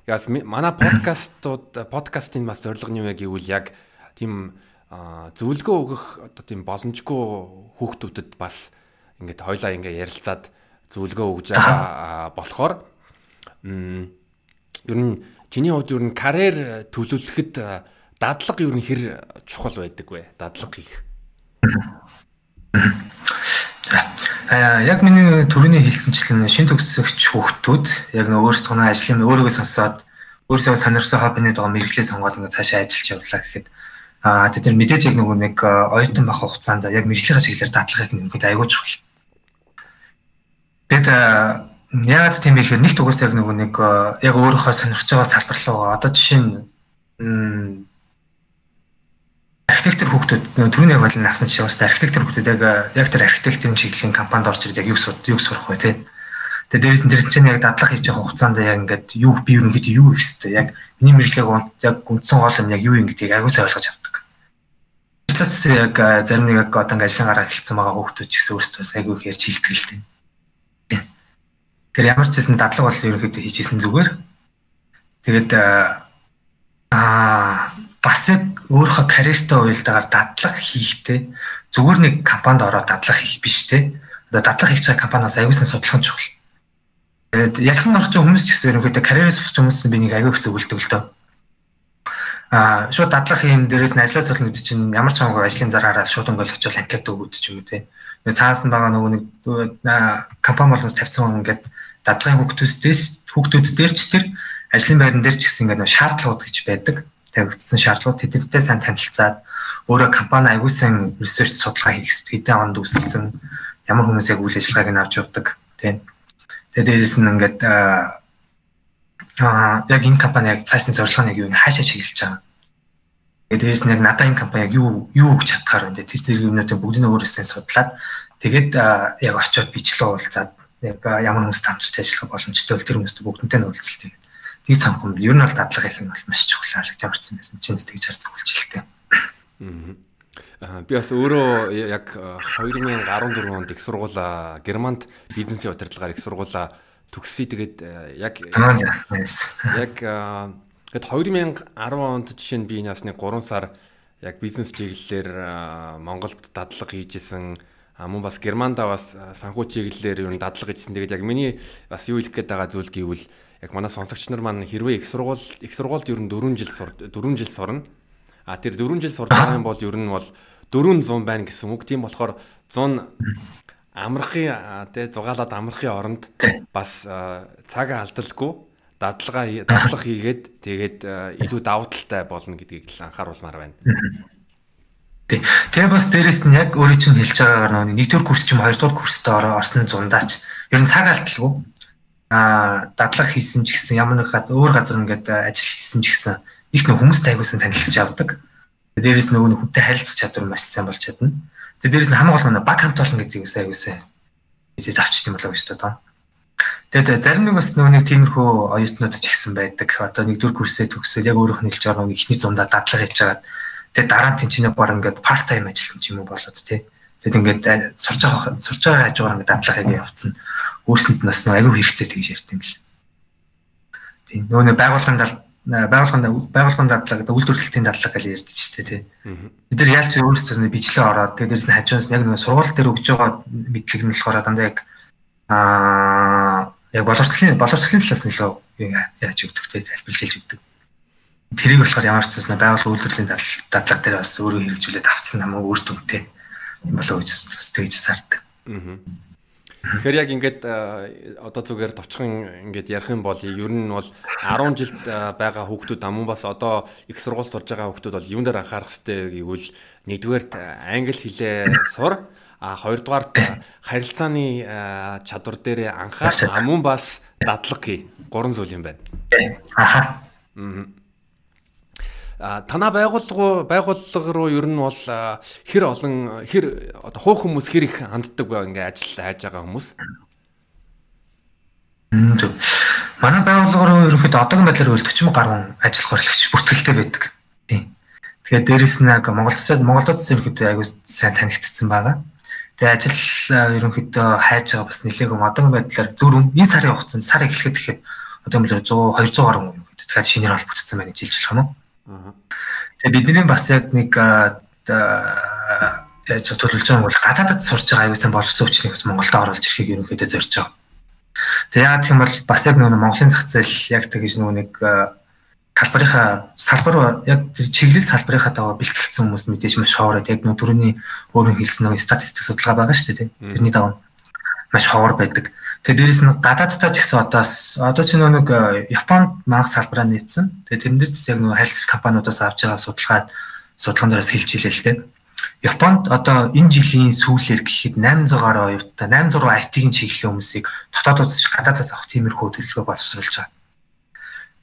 Яс манай подкастууд подкастын бас зорилго нь юу гэвэл яг тийм зөвлөгөө өгөх одоо тийм боломжгүй хүүхдүүдэд бас ингээд хоёлаа ингээ ярилцаад зөвлөгөө өгж байгаа болохоор ер нь Чиний хувьд юу н карьер төлөвлөхөд дадлага юу н хэр чухал байдаг вэ? Дадлага хийх. Аа яг миний төрөний хэлсэнчлэн шин төгсөгч хүүхдүүд яг нэг өөрсдөө ажлын өөрийгөө сонсоод өөрсдөө сонирсон хоббинууд байгаа мэрэгчлээ сонгоод ингээд цаашаа ажиллаж явлаа гэхэд аа тэд нар мэдээж яг нөгөө нэг оюутан байх хугацаанд яг мэрэгчлийн чиглэлээр дадлагыг нэмэхэд аягүй чухал. Тэгэд Яагаад тийм бэ гэхээр нэг тугаас яг нөгөө нэг э, яг өөрийнхөө сонирхож байгаа салбар руу одоо жишээ нь архитектор хүүхдүүд түрүүний бол авсан жишээ бас архитектор хүүхдүүд яг яг тэр архитектурын чиглэлийн компанид орж ирээд яг юу суд юу сурах вэ те. Тэгээ дээрээс нь тэр чинь яг дадлага хийж байгаа хугацаанд яг ингээд юу би ерөнхийдөө юу их хэвээр яг миний мэдлэг яг үндсэн гол юм яг юу юм гэдгийг сайн ойлгож авдаг. Ажлаас яг зарим нэг яг одоо ингээд ажлын гараа эхэлсэн байгаа хүүхдүүд ч гэсэн өөрсдөө аягүй их ярьж хэлдэг л дээ Тэр ямар ч хэсэн дадлаг бол ерөнхийдөө хийжсэн зүгээр. Тэгээд аа бас яг өөрийнхөө карьертай уялдаагаар дадлаг хийхдээ зүгээр нэг компанид ороод дадлаг хийх биш те. Одоо дадлаг хийж байгаа компаниас аягүйсан судлах нь чухал. Тэгээд ялхан орчин хүмүүс ч гэсэн ерөнхийдөө карьерээс сурч хүмүүс би нэг аягүй их зөвлөдөг л дөө. Аа шууд дадлах юм дээрээс нь ажиллаа солино гэдэг чинь ямар ч хамаагүй ажлын зараараа шууд өнгөлөх очил анкет өгөөд ч юм уу те. Цаасан байгаа нөгөө нэг компани болгоноос тавьсан ингээд дадлагын хүүхдүүдээс хүүхдүүддээр ч тэр ажлын байран дээр ч гэсэн ингээд шаардлагууд гэж байдаг. Тавигдсан шаардлагууд тэдэртэй сайн танилцаад өөрөө компани аягуулсан research судалгаа хийх хэдэн онд үүсгэсэн ямар хүмүүс яг үйл ажиллагааг нь авч явдаг тийм. Тэгээд дээрэс нь ингээд аа яг энэ компани яг цаашны зорилго нь яг юу хаашаа чиглэж байгаа. Тэгээд дээрэс нь яг надад энэ компани яг юу юу өгч чадхаар байна. Тэр зэрэг юмнуудыг бүгдийг өөрөөсөө судлаад тэгээд яг очиод бичлээ уулзаад яг ямар хүмүүстэй хамтарч ажиллах боломжтой бол тэр хүмүүстэй бүгднтэй нь уулзалт хийгээд тийг санах юм. Ер нь бол дадлага их нь бол маш чухал гэж ямарсан байсан. Чинс тэгж харсан үйлчлэлтэй. Аа би бас өөрөө яг 2014 онд их сургуула Германд бизнесийн удирдлагаар их сургуула төгсөе тэгээд яг яг тэгэд 2010 онд жишээ нь би энэ бас нэг 3 сар яг бизнес чиглэлээр Монголд дадлага хийжсэн мөн бас Германда бас санхүү чиглэлээр ер нь дадлага хийсэн. Тэгээд яг миний бас юу хэлэх гээд байгаа зүйл гэвэл яг манай сонсогч нар маань хэрвээ их сургууль их сургуульд ер нь 4 жил 4 жил сурна. А тэр 4 жил юм бол ер нь бол 400 байна гэсэн үг. Тийм болохоор 100 амрахын тий зугаалаад амрахын оронд бас цаг алдалгүй дадлага дадлага хийгээд тэгээд илүү давуу талтай болно гэдгийг л анхааруулмаар байна. Тий. Тэгээ бас дээрэс нь яг өөрийн чинь хэлж байгаагаар нөгөө нэгдүгээр курс чим хоёрдугаар курстээ орсон зундаач ер нь цаг алдалгүй аа дадлага хийсэн ч гэсэн ямар нэг газар өөр газар ингээд ажил хийсэн ч гэсэн их нөх хүмүүстэй аягуулсан танилцж авдаг. Дээрээс нөгөө нэг хүнтэй харилцах чадвар маш сайн болж чадна. Тэгээ дээрээс нь хамгийн гол нь баг хамт олон гэдэг үгсээ аюулсан. Эцэг авчт юм болоо гэж бодоо. Тэгээд зарим нэг бас нөгөө нэг тиймэрхүү оюутнууд ч ихсэн байдаг. Одоо нэгдүгээр курсээ төгсөөл яг өөрөөх нь хэлж байгаа нэг ихний зундаа дадлага хийж байгаа. Тэгээд дараа нь тэнцэнэ баг ингээд part time ажил юм болоод тий. Тэгээд ингээд сурч байгаа сурч байгаа хажуугаар ингээд дадлага хийгээ явцсан. Өөрсөнд нөгөө аюу хэрэгцээ тэгж ярьд юм л. Тийм нөгөө нэг байгууллагын байгууллагын байгууллагын дадлага гэдэг үйлдвэрлэлийн дадлага гэж ярьдаг шүү дээ тий. Бид нар яалч өөрсдөө нэг бичлээ ороод тэгээд дээрс нь хажуунаас яг нэг сургууль дээр өгж байгаа мэдлэг нь болохоор дандаа яг аа яг боловсролын боловсролын талаас нь илүү яаж өгдөг те тайлбарлаж хэлж өгдөг. Тэрийг болохоор ямар ч зүйл байгууллага үйлдвэрлэлийн дадлага дээр бас өөрөө хэрэгжүүлээд авцсан намайг үр дүнтэй юм болоо гэж бас тэгж сардаг. Тэгэхээр яг ингээд одоо зүгээр товчхон ингээд ярих юм бол ер нь бол 10 жилд байгаа хүүхдүүд амун бас одоо их сургууль сурж байгаа хүүхдүүд бол юун дээр анхаарах хэрэгтэй гэвэл нэгдүгээр англи хэлээ сур А хоёрдугаар харилцааны чадвар дээр анхаарал а мөн бас дадлаг хий. Гурван зүйл юм байна. Аха. А танаа байгууллага байгууллага руу ер нь бол хэр олон хэр одоо хуу хүмүүс хэр их ханддаг бай ингээ ажил хайж байгаа хүмүүс. Манай байгууллага руу ерөнхийдөө одоогийн байдлаар 40 гаруй ажил хөрлөгч бүртгэлтэй байдаг. Тийм. Тэгэхээр дээрэс нь яг Монголд Монголд ерөнхийдөө аягүй сайн танигдсан байгаа. Тэгээ ажил ерөнхийдөө хайж байгаа бас нэлээгүй одоогийн байдлаар зөв энэ сарын хугацаанд сар эхлэхэд тэгэхээр одоо юм л 100 200 гаруй юм тэгэхээр шинээр холбогдсон байна гэж хэлж болох юм уу. Тэгээ бидний бас яг нэг яаж төлөвлөж байгаа бол гадаадд сурч байгаа аюулсан боловсон хүчнийг бас Монголд оруулж ирэхийг ерөнхийдөө зорж байгаа. Тэгээ яагаад гэх юм бол бас яг нөгөө Монголын зах зээл яг тэгж нөгөө нэг салбарынхаа салбар яг тэр чиглэл салбарынхаа даваа бэлтгэгдсэн хүмүүс мэдээж маш ховор яг нөө төрөний өөрөөр хэлсэн нэг статистик судалгаа байгаа шүү дээ тэрний даваа маш ховор байдаг. Тэгээ дээрэс нь гадаадтай ч гэсэн одоо одоо ч нэг э, Японд манх салбараа нийцсэн. Тэгээ тэрэн дээр ч яг нэг харилцагч компаниудаас авч байгаа судалгаа судалгаан дээрээс хэлж илээ л дээ. Японд одоо энэ жилийн сүүлээр гэхэд 800 гаруй оюутан 800 IT-ийн чиглэлийн хүмүүсийг дотоодоос гадаадаас авах тиймэрхүү төлөвлөгөө боловсруулж байгаа.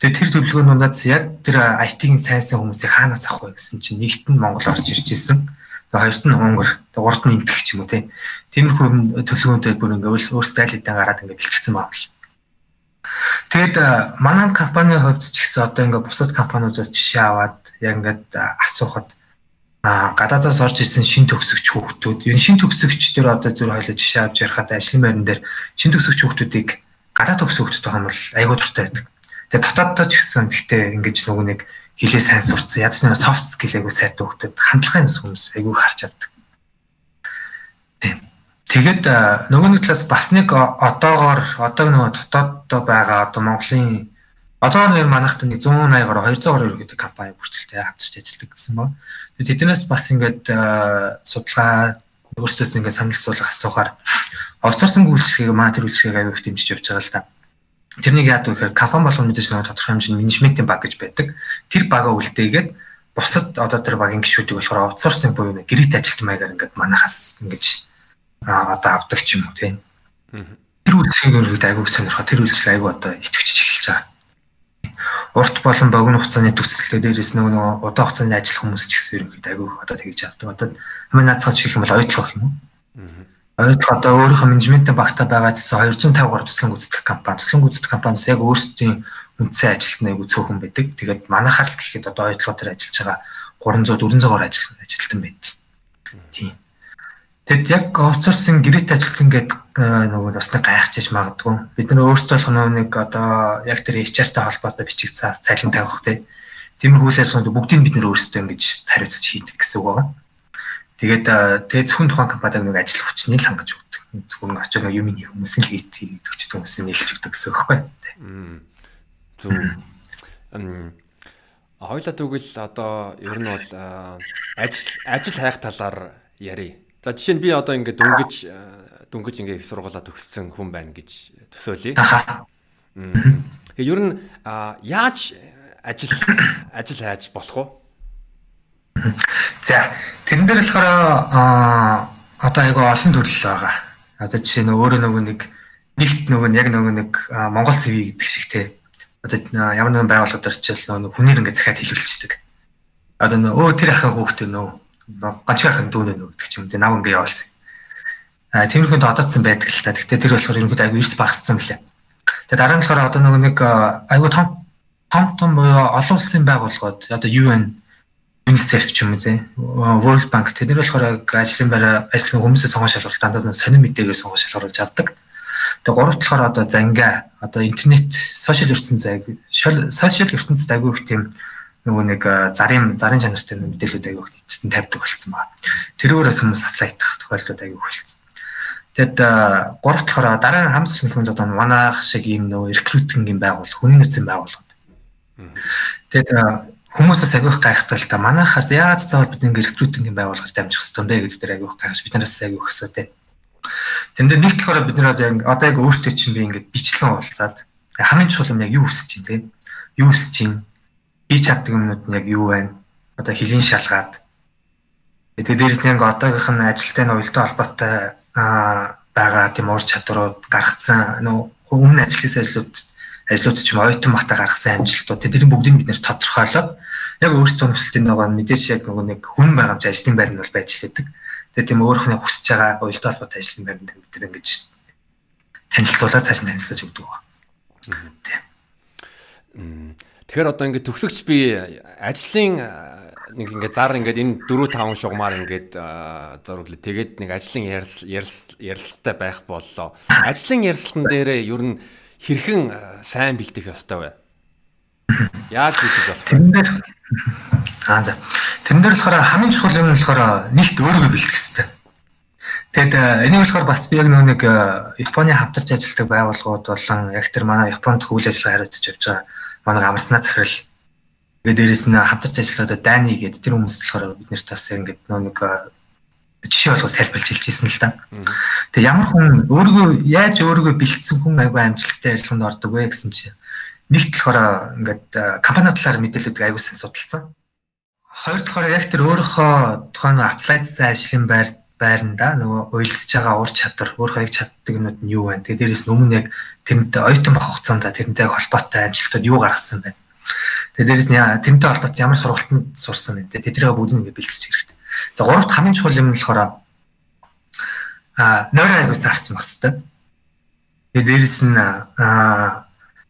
Тэгээ тэр төлөвлөгөөнүүдээс яг тэр IT-ийн сайн сайн хүмүүсийг хаанаас авах вэ гэсэн чинь нэгт нь Монгол орж ирж исэн. Хоёрт нь тэгээ гуравт нь Индик ч юм уу тийм. Тиймэрхүү төлөвлөгөөнтэй бүр ингээ өөрсдөө айлтаа гараад ингээ бэлтгэсэн байна л. Тэгэд манай компанийн хувьд ч гэсэн одоо ингээ бусад компаниудаас жишээ аваад яг ингээд асуухад а гадаадаас орж ирсэн шин төгсөгч хүүхдүүд энэ шин төгсөгч дээр одоо зөв хоёлоо жишээ авч ярихад ажлын байран дээр шин төгсөгч хүүхдүүдийг гадаад төгсөгчтэй хамбал айгуу дуртай байдаг. Тэгээ дотооддоо ч гэсэн гэхдээ ингэж нөгөө нэг хилээ сайн сурцсан. Ядч нэг soft skill айгу сайтай хөгтөд хандлагын хүмүүс айгу харж чаддаг. Тийм. Тэгээд нөгөө нэг талаас бас нэг одоогоор одоо нөгөө дотооддоо байгаа одоо Монголын одоо нэг манайхад нэг 180 гаруй 200 гаруй гэдэг компани бүртгэлтэй хамтарч ажилладаг гэсэн ба. Тэгээд тэднээс бас ингээд судалгаа өөрсдөөс ингээд санал асуулах асуухаар овцорсон үйлчлэгийг маа тэр үйлчлэгийг аяг их дэмжиж явж байгаа л та. Тэрнийг яад вэ гэхээр компани болгон мэдээж нэг тодорхой хэмжээний менежментийн баг гэж байдаг. Тэр багаа үлдээгээд бусад одоо тэр багийн гишүүдийг болохоор аутсорсинг буюу гэрээт ажилт маягаар ингээд манахаас ингэж одоо авдаг ч юм уу тийм. Тэр үйлчлэгийн өргөд айгууг сонирхоо тэр үйлчлэг айгуу одоо итгэвчж эхэлж байгаа. Урт болон богино хугацааны төсөлтөө дээрээс нөгөө нөгөө удаан хугацааны ажил хүмүүс ч гэсэн ерөнхийдөө айгуу одоо тэгж авдаг. Одоо хамгийн наацгаж хийх юм бол ойдлох юм уу? Ойлгох одоо өөрийнхөө менежментийн багтаа байгаа гэсэн 250 гаруй туслан гүйцэтгэх компани. Туслан гүйцэтгэх компаниас яг өөрсдийн үндсэн ажилтны айгу цөөхөн байдаг. Тэгээд манайхаар л гэхэд одоо ойлгоо дээр ажиллаж байгаа 300 400 гаруй ажил ажилтан байд. Тийм. Тэгэд яг оцорсон гэрээт ажилтан гэдэг нөгөө бас нэг гайхчихж магадгүй. Бид нар өөрсдөө болох нэг одоо яг тэр HR-тай холбоотой бичиг цаас цалин тавих те. Тиймэрхүүлээс бүгдийг бид нар өөрсдөө ингэж хариуцж хийдэг гэсэн үг байгаа. Тэгээд тэгээд зөвхөн тухайн компанид нэг ажил хүчний л хангаж өгдөг. Зөвхөн нэг юм хийх хүмүүс л хийж хийдэг ч хүмүүс нээлж өгдөг гэсэн үг байхгүй. Зөв. Хоёлаа тэгвэл одоо ер нь бол ажил ажил хайх талаар ярив. За жишээ нь би одоо ингээд дөнгөж дөнгөж ингээд их сургуулаа төгссөн хүн байна гэж төсөөлье. Тэгээ ер нь яаж ажил ажил хайж болох вэ? За тэрэн дээр болохоор одоо айгаа олон төрөл байгаа. Одоо жишээ нь өөрөө нөгөө нэг нэгт нөгөө яг нөгөө нэг Монгол CV гэдэг шиг те. Одоо ямар нэгэн байгууллагад орчихвол нөгөө хүнээр ингээд захиад хэлүүлчихдэг. Одоо нөө өө тэр ахын хүүхдээ нөө ганч ахын дүүнээ нөө гэдэг ч юм те нав ингээ явуулсан. А тиймэрхүү одоодсан байдаг л та. Гэхдээ тэр болохоор ерөнхийдөө аягүй эрс багассан мөлий. Тэгээ дараа нь болохоор одоо нэг аягүй том том том буюу олон улсын байгууллагууд одоо UN UNICEF ч юм уу те World Bank тэд нар болохоор ажлын байраа ажлын хүмүүсээ сонгож шалгуулт дандаа сонир мэдээгээр сонгож шалгуулж авдаг. Тэгээ гурав талаар одоо зангаа одоо интернет сошиал ертөнцийн зайг сошиал ертөнцид аягүй их тийм нөгөө нэг зарын зарын чанартай мэдээлэлүүд аягүй их эцэст нь тавьдаг болсон байна. Тэрүүрээс хүмүүс аплайтах тохиолдлууд аягүй их болсон. Тэгэд гурав талаараа дараа нь хамс юм одоо манайх шиг ийм нөгөө рекрутинг юм байгуул хүний нөөцийн байгууллагууд. Тэгэд хүмүүсээс агиох гайхтай л та. Манайхаар яагаад заавал бид ингэ рекрутинг байгууллагаар дамжих хэрэгтэй бэ гэдэг дээр агиох гайхаш бид нараас агиох асуудаг. Тэн дээр нэг талаараа бид нараа яг одоо яг өөртөө чинь би ингэ бичлэн уулзаад хамгийн чухал юм яг юу хүсэж чинь те? Юу хүсэж чинь? Би чаддаг юмнууд нь яг юу байна? Одоо хөлийн шалгаад. Тэгээ дээрэс нь яг одоогийнх нь ажилтай нь уялдаа холбоотой байгаа тийм ур чадварууд гаргацсан. Нөө өмнө ажилласан ажлууд ажлууд ч юм ойтон мата гаргасан амжилтууд тэдний бүгдийг бид нэр тодорхойлоод яг өөрсдөө нөхцөлтийн нөгөө мэдээж яг нөгөө нэг хүн байгаа юм чи ажлын байр нь бол байж лээдэг. Тэгээ тийм өөрийнхөө хүсэж байгаа уялдаа холбоотой ажлын байранд бид нар ингэж танилцуулаад цааш нь танилцуулж өгдөг байна. Тийм. Тэгэхээр одоо ингээд төгсөгч би ажлын нэг ингээд зар ингээд энэ 4 5 шугамаар ингээд зураглаа. Тэгээд нэг ажлын ярилцлагатай байх боллоо. Ажлын ярилцлаган дээрээ ер нь хэрхэн сайн бэлдэх ёстой вэ? Яаж бэлдэх болох вэ? Аа за. Тэрэн дээр болохоор хамгийн чухал юм нь болохоор нэгт өөрийгөө бэлдэх ёстой. Тэгэд энийг болохоор бас би яг нэг Японы хамтарч ажилладаг байгууллагууд болон яг тэр манай Японд үйл ажиллагаа хариуцж явж байгаа манай амарснаа захирал тэгээд дээрэс нь хамтарч ажилладаг Дани гэдэг тэр хүмүүс болохоор бид нарт бас ингээд нэг жишээ болгож тайлбарлаж хэлчихсэн л да. Тэгээ ямар хүн өөрийгөө яаж өөрийгөө бэлдсэн хүн аягүй амжилттай ажиллаганд ордог вэ гэсэн чинь нэг талаараа ингээд компани талаар мэдээлэлүүд аягүй сайн судалсан. Хоёр талаараа яг тэр өөрийнхөө тухайн апплайцсан ажлын байр байранда нөгөө уйлдж байгаа ур чадвар өөрөө яг чаддаг юмуд нь юу вэ? Тэгээ дээрээс нь өмнө яг тэрнтэй оюутан байх хугацаанд тэрнтэй холбоотой амжилтууд юу гаргасан бэ? Тэгээ дээрээс нь тэрнтэй холбоотой ямар сургалтанд сурсан бэ? Тэднийг бүгдийг ингээд бэлтгэж хэрэгтэй. За гуравт хамгийн чухал юм нь болохоор а нойроо аягүй сарсан байх хэвээр. Тэгээд дээрэс нь а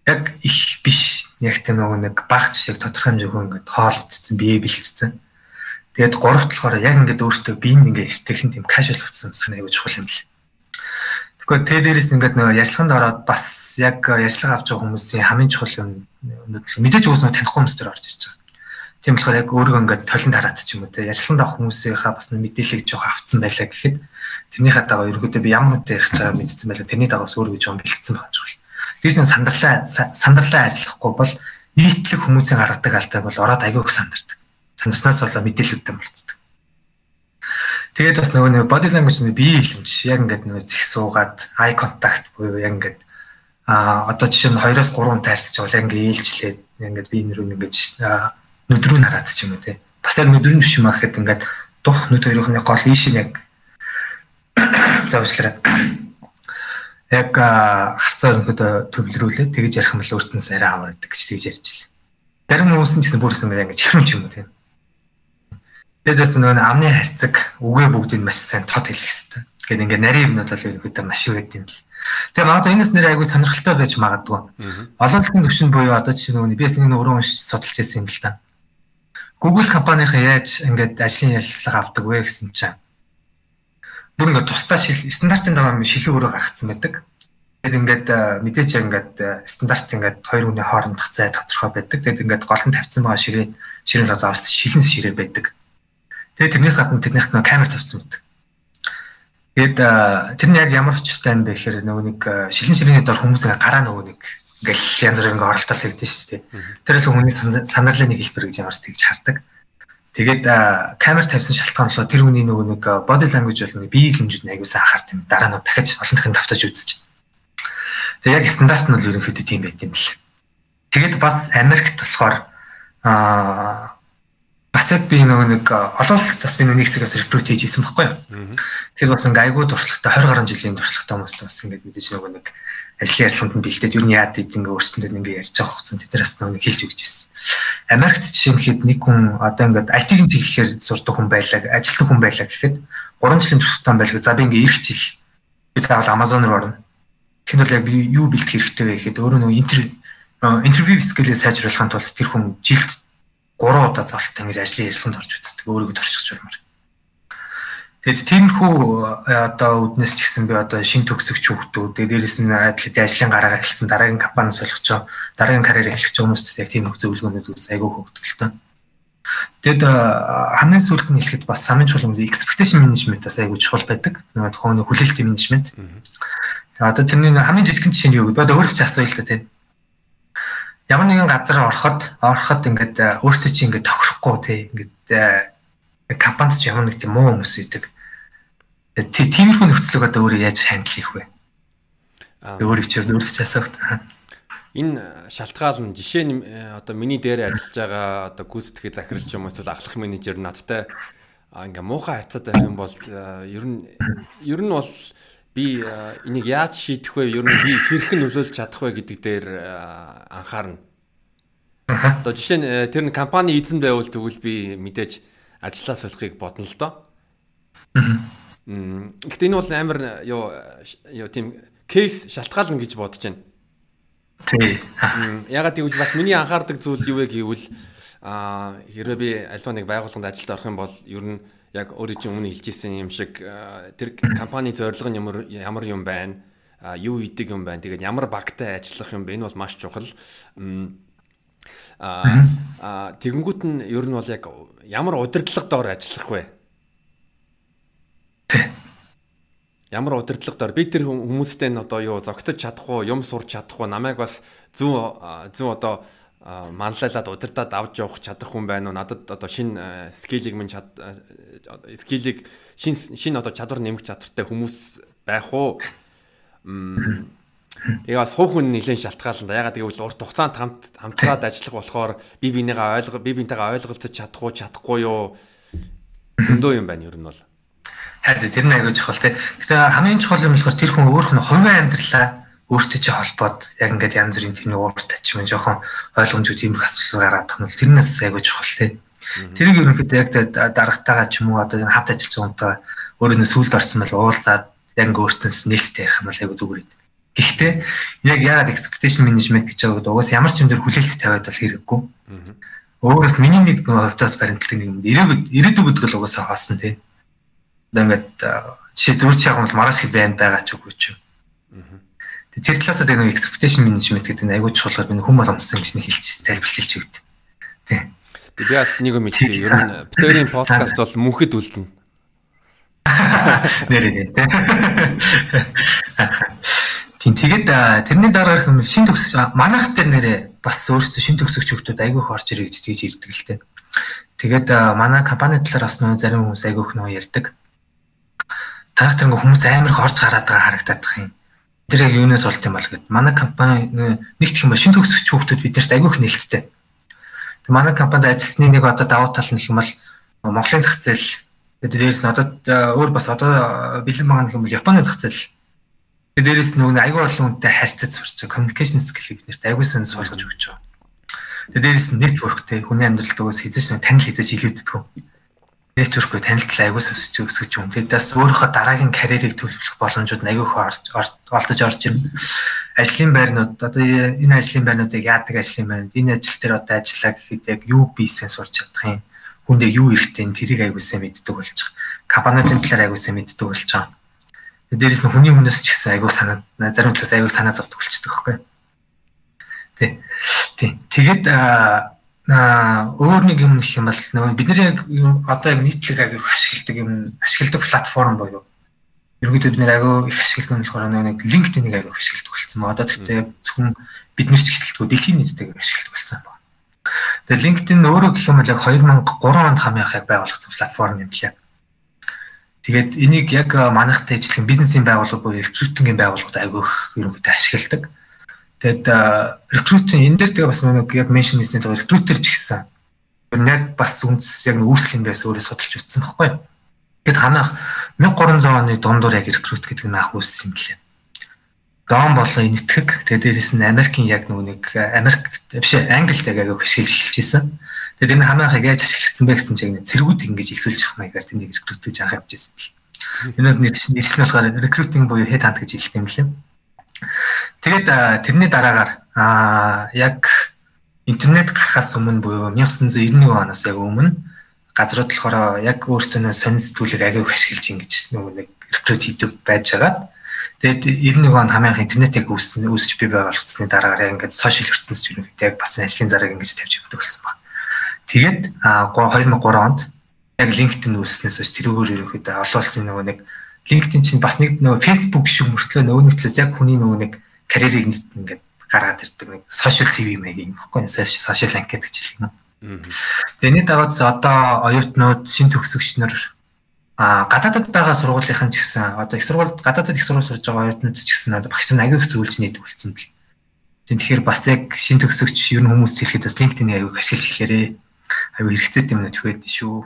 яг их биш яг тэ нөгөө нэг баг жишээ тодорхой хэмжээгүй ингээд хоол идсэн, бие бэлтцсэн. Тэгээд гуравт болохоор яг ингээд өөртөө биеийг ингээд эвтэйхэн тийм casual утсан гэсэн аягүй чухал юм л. Тэгэхээр тэ дээрээс ингээд нөгөө ярьцлаганд ороод бас яг ярьцлага авч байгаа хүмүүсийн хамгийн чухал юм мэдээж үгүйс нөө танихгүй хүмүүс төр орж ирж байгаа. Тийм болохоор яг өөрөө ингээд толон тараад ч юм уу те ярьсан дах хүмүүсийнхаа бас мэдээлэл жоох авцсан байлаа гэхэд тэрнийхээ дагуу ерөнхийдөө би ямар үнэтэй ярих чагаа мэдсэн байлаа тэрний дагаас өөрөө жоон бэлтгэсэн байгаа ч. Тэгээс нь сандарлаа сандарлаа арилгахгүй бол нийтлэг хүмүүсийн гаргадаг алдааг бол ороод аягүй их сандардаг. Сандарснаас болоо мэдээлэлүүдтэй мартдаг. Тэгээд бас нөгөө нэг body language нь бие хэлэмж яг ингээд нөгөө зих суугаад eye contact буюу яг ингээд а одоо жишээ нь 2-оос 3 таарсч бол ингээд ээлжлээд ингээд би нэр ингээд нүдрүү нараад ч юм уу те. Бас яг нүдрүү биш юм аа гэхэд ингээд дух нүд хоёрын гол ийш нь яг завшлаа. Яг харцаа өрөнгөд төвлөрүүлээ тэгэж ярих юм бол өөртнөөс арай аваад гэж тэгж ярьж л. Зарим хүмүүс нь ч гэсэн бүрсэн ингээд чихрэмч юм уу те. Тэдэс нөгөө амны харьцаг үгээ бүгдийг маш сайн тод хэлэх хэрэгтэй. Гэт ингээд нарийн юмнууд бол ерөнхийдөө маш их гэдэг юм л. Тэгээ магадгүй энэс нэр айгүй сонирхолтой байж магадгүй. Олон дэлхийн төвшин буюу одоо жишээ нөгөө би бас энэ өөрөө уншиж судалж байсан юм л та. Google компанийхаа яаж ингээд ажлын ярилцлага авдаг вэ гэсэн чинь бүр ингээд тусдаа стандартын дагуу шилэн өөрөө гаргацсан байдаг. Тэгээд ингээд мэдээж ингээд стандарт ингээд хоёр хүний хоорондох зай тодорхой байдаг. Тэгээд ингээд гол нь тавьсан байгаа ширээ ширээ заавал шилэн ширээ байдаг. Тэгээд тэрнээс гадна тэрнийх нь камер тавьсан байдаг. Тэгээд тэр нь яг ямар учиртай юм бэ гэхээр нөгөө нэг шилэн ширээний дор хүмүүс ингээд гараа нөгөө нэг ингээл янз бүрийн оролдол хийдэж шүү дээ. Тэр л хүний санаарлын нэг хэлбэр гэж ямарс тэгж хардаг. Тэгээд камер тавьсан шалтгаанлаа тэр хүний нөгөө нэг body language бол нэг бие хэмжүүд нэг аюулсан анхаарт юм. Дараа нь дахиж олон дахин давтаж үзэж. Тэгээд яг стандарт нь бол ерөнхийдөө тийм байт юм л. Тэгээд бас Америкт болохоор аа бас яг би нөгөө нэг олон улсад бас би нэг хэсгээс рекрут хийж исэн байхгүй юу. Тэгэхээр бас ингээ айгуу туршлагатай 20 гаруй жилийн туршлагатай хүмүүст бас ингээ мэдээж нөгөө нэг ажлын ярилцлаганд нь бэлдээд юу яад гэдэг ингээ өөрсөндөө ингээ ярьж байгаа хугацаанд тэднээс нэг хэлж өгч ирсэн. Америкт жишээ нь хэд нэг хүн одоо ингээд IT-ийн чиглэлээр сурдаг хүн байлаа, ажилтдаг хүн байлаа гэхэд 3 жилийн туршлагатай байлаа. За би ингээд ирэх жил би заавал Amazon руу орно. Бол яг би юу бэлдэх хэрэгтэй вэ гэхэд өөрөө нөгөө интер интервью скиллээ сайжруулахын тулд тэр хүн жилд 3 удаа зоолттой ингэж ажлын ярилцлаганд орж үздэг. Өөрийгөө туршиж журмаар. Тэгэд тиймэрхүү одоо үднэс ч гэсэн би одоо шин төгсөгч хүүхдүүд дээрээс нь адилхан ажлын гараагаа эхэлсэн дараагийн компани солихчоо дараагийн карьер эхлэх хүмүүст яг тийм зөвлөгөөнүүд үс айгүй таа. Тэгэд хамгийн сүүлд нь хэлэхэд бас самын чуулганд expectation management-аас айгүй чухал байдаг. Нөгөө тухайн хүлээлтийн менежмент. Одоо тэрний хамгийн жижигэн жишээ нь юу вэ? Одоо өөрсдөө ч асууя л та тийм. Ямар нэгэн газар ороход ороход ингээд өөртөө чи ингээд тохирохгүй тийм ингээд компанид ч ямар нэг тийм муу хүмүүс идэг тиймэрхүү нөхцөлөг одоо өөрөө яаж хандл хийх вэ? Өөрийг ч өөрсөж асуух. Энэ шалтгаал нь жишээ нь э, одоо миний дээр ажиллаж байгаа одоо гүйцэтгэх захиралч юм эсвэл ахлах менежер надтай ингээ муухай хацаад байх юм бол э, ер нь ер нь бол би э, энийг яаж шийдэх вэ? Ер нь би хэрхэн нөлөөлж чадах вэ гэдэг дээр анхаарна. Одоо жишээ нь тэр нь компани эзэн байвал тэгвэл би мэдээж ажиллаа солихыг бодно л доо. Гэхдээ энэ бол амар юу юу тийм кейс шалтгаална гэж бодож байна. Тий. Ягаад гэвэл бас миний анхаардаг зүйл юу вэ гэвэл а хэрвээ би альва нэг байгууллаганд ажилд орох юм бол ер нь яг өөрөө чинь өмнө хэлжсэн юм шиг тэр компани зорилго нь ямар ямар юм байна юу идэг юм байна тэгээд ямар багтай ажиллах юм бэ энэ бол маш чухал а тэгэнгүүт нь ер нь бол яг ямар удирдлага доор ажиллах вэ? Ямар удирдлага дор би тэр хүмүүстэй нь одоо юу зогтож чадах уу юм сурч чадах уу? Намайг бас зүүн зүүн одоо манлайлаад удирдаад авч явах чадах хүн байна уу? Надад одоо шин скиллийг минь чад скиллийг шин шин одоо чадвар нэмэх чадвартай хүмүүс байх уу Тэгээ бас хуух хүн нэлээд шалтгаална да. Ягаад гэвэл урт хугацаанд хамт хамтраад ажиллах болохоор би бинийгаа ойлго би бинтэйгээ ойлголцож чадах уу чадахгүй юу өндөө юм байна ер нь бол. Харин тэр нь аягүй чухал тий. Тэгэхээр хамгийн чухал юм болохоор тэр хүн өөрөх нь хувийн амьдралаа өөртөө чи холбоод яг ингээд янз бүрийн тийм ууртай ч юм жоохон ойлгомжгүй тийм их асуудал гараад тах нь бол тэрнээс аягүй чухал тий. Тэрийг ерөнхийдөө яг дарагтайгаа ч юм уу одоо энэ хавт ажиллаж байгаатай өөрөөс сүлд орсон мэл уулзаад яг ингээд өөртөөс нээлттэй ярих юм бол аягүй зүгээр юм. Гэхдээ яг яагаад expectation management гэж байгаа угаас ямар ч юм дээр хүлээлт тавиад бол хэрэггүй. Өөрөөс миний нэг хувьдаас баримтлагдаг нэг ирээдүйд ирээдүйд гэдэг л угаасаа хаасан тий ингээд жишээ зүгээр ч яг бол маргааш хэд байна байгаа ч үгүй ч. Тэр талаасаа тэр нэг expectation management гэдэг нь аягүй чухал би хүм боломжсон гэж нэг хэлж тайлбарлаж өгд. Тий. Тэг би бас нэг юм хэлье. Ер нь битэрийн подкаст бол мөнхөд үлдэнэ. Нэрээ тий. Тийм тэгээд тэрний дараа хэм шин төгс манайх дээр нэрээ бас өөрсдөө шин төгсөгч хүмүүс айгүй их орж ирээ гэж тэгж ирдэг л дээ. Тэгээд манай компани талаар бас нөө зарим хүмүүс айгүй их нөө ярьдаг тарах тэр хүмүүс амар их орж гараад байгаа харагдаад их юм. Тэр яг юунаас болт юм бол гэд. Манай компани нэгт юм шин төгсөгч хүүхдүүд биднэрт айгүйх нээлттэй. Тэг манай компанид ажилласны нэг одоо давуу тал нь гэх юм бол Монголын зах зээл дээрээс одоо өөр бас одоо бэлэн байгаа нэг юм бол Японы зах зээл. Дээрээс нөгөө айгүй олон хүнтэй харьцаж сурч байгаа communication skill биднэрт айгүй сэн суулгаж өгч байгаа. Дээрээс нь networkтэй хүний амьдралд угаас хизэж танил хизэж илүүддэг нэтворкгүй танилцал аягүй өсөж өсгөж юм. Тэдээс өөрийнхөө дараагийн карьерийг төлөвлөх боломжууд аягүй их олдож орж ирнэ. Ажлын байрнууд одоо энэ ажлын байрнуудыг яадаг ажлын байрнууд энэ ажил дээр одоо ажиллаа гэхэд яг юу бийсэн сурч чадах юм. Хүндээ юу эрэхтэй тэрийг аягуулсан мэддэг болж байгаа. Компаниудын талаар аягуулсан мэддэг болж байгаа. Дээрээс нь хүний хүнээс ч гэсэн аягүй санаа зарим талаас аягүй санаа зовдөг болчихдог байхгүй. Тий. Тий. Тэгээд аа өөр нэг юм гэх юм бол нөгөө бид нар яг одоо яг нийтлэг агиг ашигладаг юм ашигладаг платформ боيو. Ерөнхийдөө бид нар агай их ашигладаг нь болохоор нэг LinkedIn-ийг агай ашигладаг болсон байна. Одоо тэгтээ яг зөвхөн биднэрт ихтэлгүй дэлхийн нийтэд ашигладаг болсон байна. Тэгээ LinkedIn өөрөө гэх юм бол яг 2003 онд хамгийн их байгуулагдсан платформ юм лээ. Тэгээд энийг яг манайхтай ижилхэн бизнесийн байгууллага буюу рекрутингийн байгууллагууд агай их ерөнхийдөө ашигладаг. Тэгэд рекрутинг энэ дээр тэгээ бас нэг яг меншн хийсний тэгээ рекрутер ч нь яг бас үндэс яг үүсэл юм байс өөрөө судалж утсан байхгүй. Тэгэд ханаах 1300 оны дундуур яг рекрут гэдэг нь анх үүссэн юм лээ. Дон болон нэтгэг тэгээ дээрэс нь Америкийн яг нэг Америк биш Англид яг яг ашиглаж эхэлж байсан. Тэгээд энэ хамаахыг яаж ашиглагдсан бэ гэсэн чинь цэргүүд ингэж илсүүлж явах маягаар тэнийг рекрутэж анх авч ирсэн бэл. Энэ нэрчлэл болохоор рекрутинг буюу head hunt гэж хэлдэг юм лээ. Тэгээд тэрний дараагаар аа яг интернет гарахаас өмнө буюу 1991 оноос яг өмнө газрууд болохоор яг өөрсдөө сонин сэтгүүлэг агиуг ашиглаж ингэж нөгөө нэг рекрут хийдэг байж байгаа. Тэгээд 91 он хамгийн анх интернет яг үүссэн үүсч бий болцсны дараагаар ингээд сошиал ертөнцид юу яг бас ажлын зараг ингэж тавьж өгдөг болсон ба. Тэгээд 2003 онд яг LinkedIn үүсснээс хойш тэрүүгээр ерөөхдөө олон улсын нөгөө нэг LinkedIn чинь бас нэг нөгөө Facebook шиг мөртлөө нөгөө нэг талаас яг хүний нөгөө нэг карьерийг ингээд гаргаад ирдэг нэг social CV маяг юм баггүй social anket гэж хэлэх юм. Тэрний дагаад одоо оюутнууд шин төгсөгч нар а гадаадд байгаа сургуулийнхан ч гэсэн одоо их сургууль гадаадд их сургууль сурж байгаа оюутнууд ч гэсэн одоо багш нар агиох зөвлөж нийт үлдсэн бэл. Тэгэхээр бас яг шин төгсөгч ер нь хүмүүс хэлэхэд бас LinkedIn-ийг агиох ашиглаж эхлээрээ аюу хэрэгцээтэй юмнууд хөөхд шүү.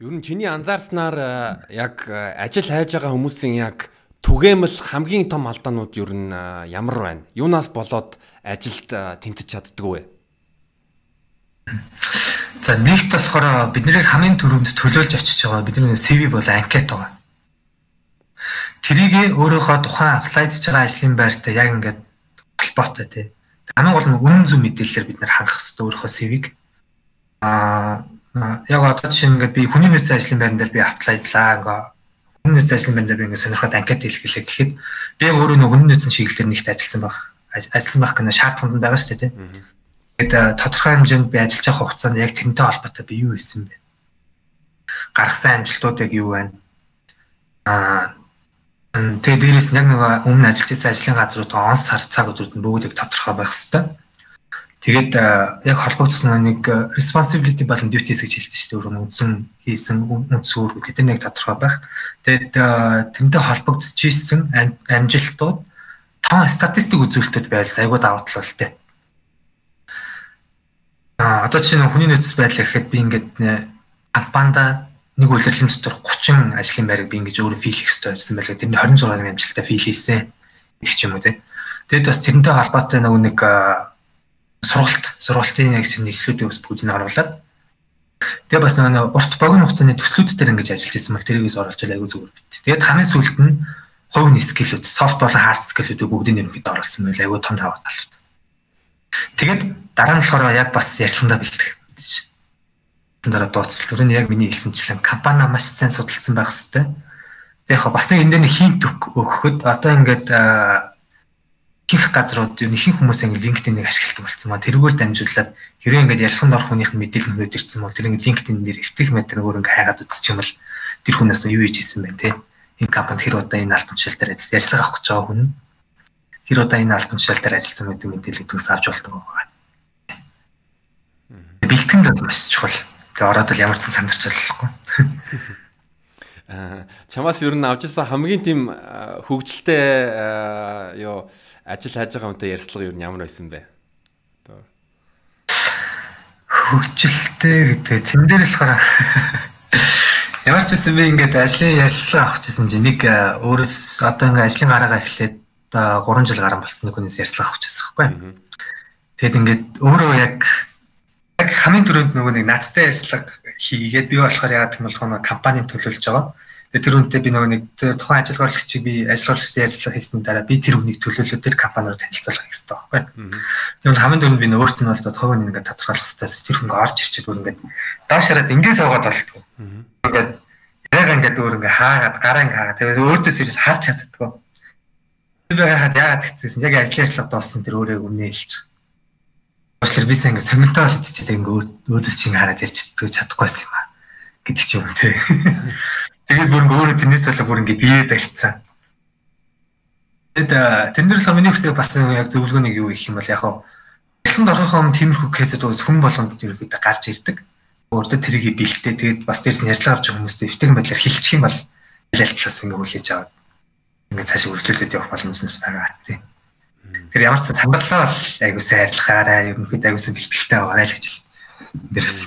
Ер нь чиний анзаарснаар яг ажил хайж байгаа хүмүүсийн яг түгээмэл хамгийн том алдаанууд юу н ямар байна? Юунаас болоод ажилд тэмцэж чаддгүй вэ? За нэгт болохоор бидний хамгийн түрүүнд төлөөлж очиж байгаа бидний CV бол анкет байгаа. Тэрийг өөрөөхөө тухайн аплайдж байгаа ажлын байртай яг ингээд холбоотой тий. Хамгийн гол нь үнэн зөв мэдээлэлээр бид нэр хангах хэрэгтэй өөрөөхөө CV-г. Аа яг одоо чинь ингээд би хүний нөөцийн ажлын байран дээр би аплайдлаа ингээ хүн нөөц ажлын байр дээр би ингээд сонирхоод анкет хэлгэлээ гэхэд би өөрөө нөгөө хүн нөөцийн чиглэлээр нэгт ажилласан байх ажилласан байх гэнэ шаардлаганд байгаа шүү дээ тийм. Тэгээд тодорхой хэмжээнд би ажиллаж байгаа хугацаанд яг тэрнтэй холбоотой би юу хийсэн бэ? Гаргасан амжилтуудыг юу байна? Аа тэгээд дээрээс яг нэг өмнө ажиллаж байсан ажлын газрууд он сар цаг өдрүүд нь бүгд тодорхой байх хэвээр Тэгээд яг холбогдсон нэг responsibility болон duties гэж хэлдэг шүү дээ. Өөрөө үндсэн хийсэн үндсүүр гэдэг нэг тодорхой байх. Тэгээд тэрнтэй холбогдож ийсэн амжилтууд тон статистик үзүүлэлтүүд байрлал айгуу даваа талтай. А одоо чинь хүний нөөцс байдал гэхэд би ингээд компанид нэг үйлрлийн дотор 30 ажлын байрыг би ингэж өөрөө фил хийх хэрэгтэй байсан байлаа. Тэрний 26 амжилттай фил хийсэн гэх юм уу те. Тэгэд бас тэрнтэй холбоотой нэг нэг сургалт сургалтын яг шинэ нислүүдийн ус бүгдийг оруулаад тэгээ бас нэг урт богино хугацааны төслүүд дээр ингэж ажиллаж ирсэн бол тэрийгээс оруулж айгүй зүгээр бит. Тэгээд хамгийн сүүлд нь хувийн скиллүүд, софт болон хард скиллүүдийг бүгдийг нэмэхэд оруулсан байл айгүй том даваа талууд. Тэгээд дараа нь болохоор яг бас ярилцлагандаа бэлдэх гэж. Дараа дууцлал түрүүний яг миний хэлсэнчлэн компани маш сайн судалсан байх хэвээр. Тэгээд яг бас энэ дээр хинт өгөхөд одоо ингээд их газрууд юу ихэнх хүмүүс ингэ LinkedIn-ийг ашигладаг болсон маа тэрүүгээр дамжуулаад хэрэв ингээд ярилцлаганд орох хүнийх нь мэдээлэл нөхөд ирсэн бол тэр ингээд LinkedIn дээр эвтэх метр өөр ингээд хайгаад үзчих юм бол тэр хүнээс юу хийж исэн бэ те энэ компанид хэр удаа энэ албан тушаал дээр ярилцлага авах гэж байгаа хүн хэр удаа энэ албан тушаал дээр ажилласан гэдэг мэдээлэл төгс авч болдог байгаа. Бэлтгэнд бол маш чухал. Тэгээ ороод л ямар ч сандарч болохгүй. Аа чамаас ер нь авч ирсэн хамгийн тийм хөгжилтэй ёо ажил хайж байгаа хүнтэй ярилцлага юу ямар байсан бэ? Хөгжилтэй гэдэг тэн дээр болохоор ямар ч байсан би ингээд ажлын ярилцлага авах гэсэн чинь нэг э, өөрөөс одоо ингээд ажлын гараагаа эхлээд 3 жил гарan болцсон хүнээс ярилцлага авах гэсэн байхгүй. Тэгэд ингээд өөрөө яг яг хамгийн түрүүнд нөгөө нэг надтай ярилцлага хийгээд би болохоор яагаад гэвэл компанийн төлөөлж байгаа Тэр үнтэй би нөгөө нэг тухайн ажил горлогчийг би ажил горлогчтой ярилцлага хийсний дараа би тэр үнийг төлөөлөө тэр компаниуд танилцуулах хэрэгтэй байхгүй. Тэр хамгийн дөрөнд би өөрт нь бол за хувийн ингээд тодорхойлох хэрэгтэй. Тэр хүн орж ирчихэд бүр ингээд даашраад ингээд суугаад болтгоо. Ингээд яг ингээд өөр ингээд хаагаад гараа ингээд хаагаад тэгээд өөртөөс ирээс харж чаддаггүй. Би яагаад яагаад гэсэн яг ажил ярилцлага дууссан тэр өөрөө өмнө хэлж байгаа. Уучлаарай би сайн ингээд сомнтоо хэлчихээ ингээд өөдөөс чинь хараад ярьж чаддаггүйсэн юм аа гэдэг ч юм те. Тэгээд бүр өөрөө тэрнээс болоо бүр ингээ бие барьцсан. Тэгээд тэн дээр л миний хүсэл бас яг зөвлөгөөнийг юу гэх юм бол яг хаа Эхлэнд орохын тиймэрхүү кейсэд бас хүн болгонд ерөөдөө гарч ирдэг. Өөртөө тэрийг бэлтээ тэгээд бас дээрс нь ярьцлага авч хүмүүст эвтэйгэн байдлаар хилчих юм бол аль талаас ингээ хүлээж аваад ингээ цаашаа үргэлжлүүлээд явах боломжноос байгаа тийм. Тэр ямар ч сандаалаа бол айгуусаа хайрлахаараа ерөнхийдөө айгуусаа бэлтгэлтэй байгаа л гэж л дээрс.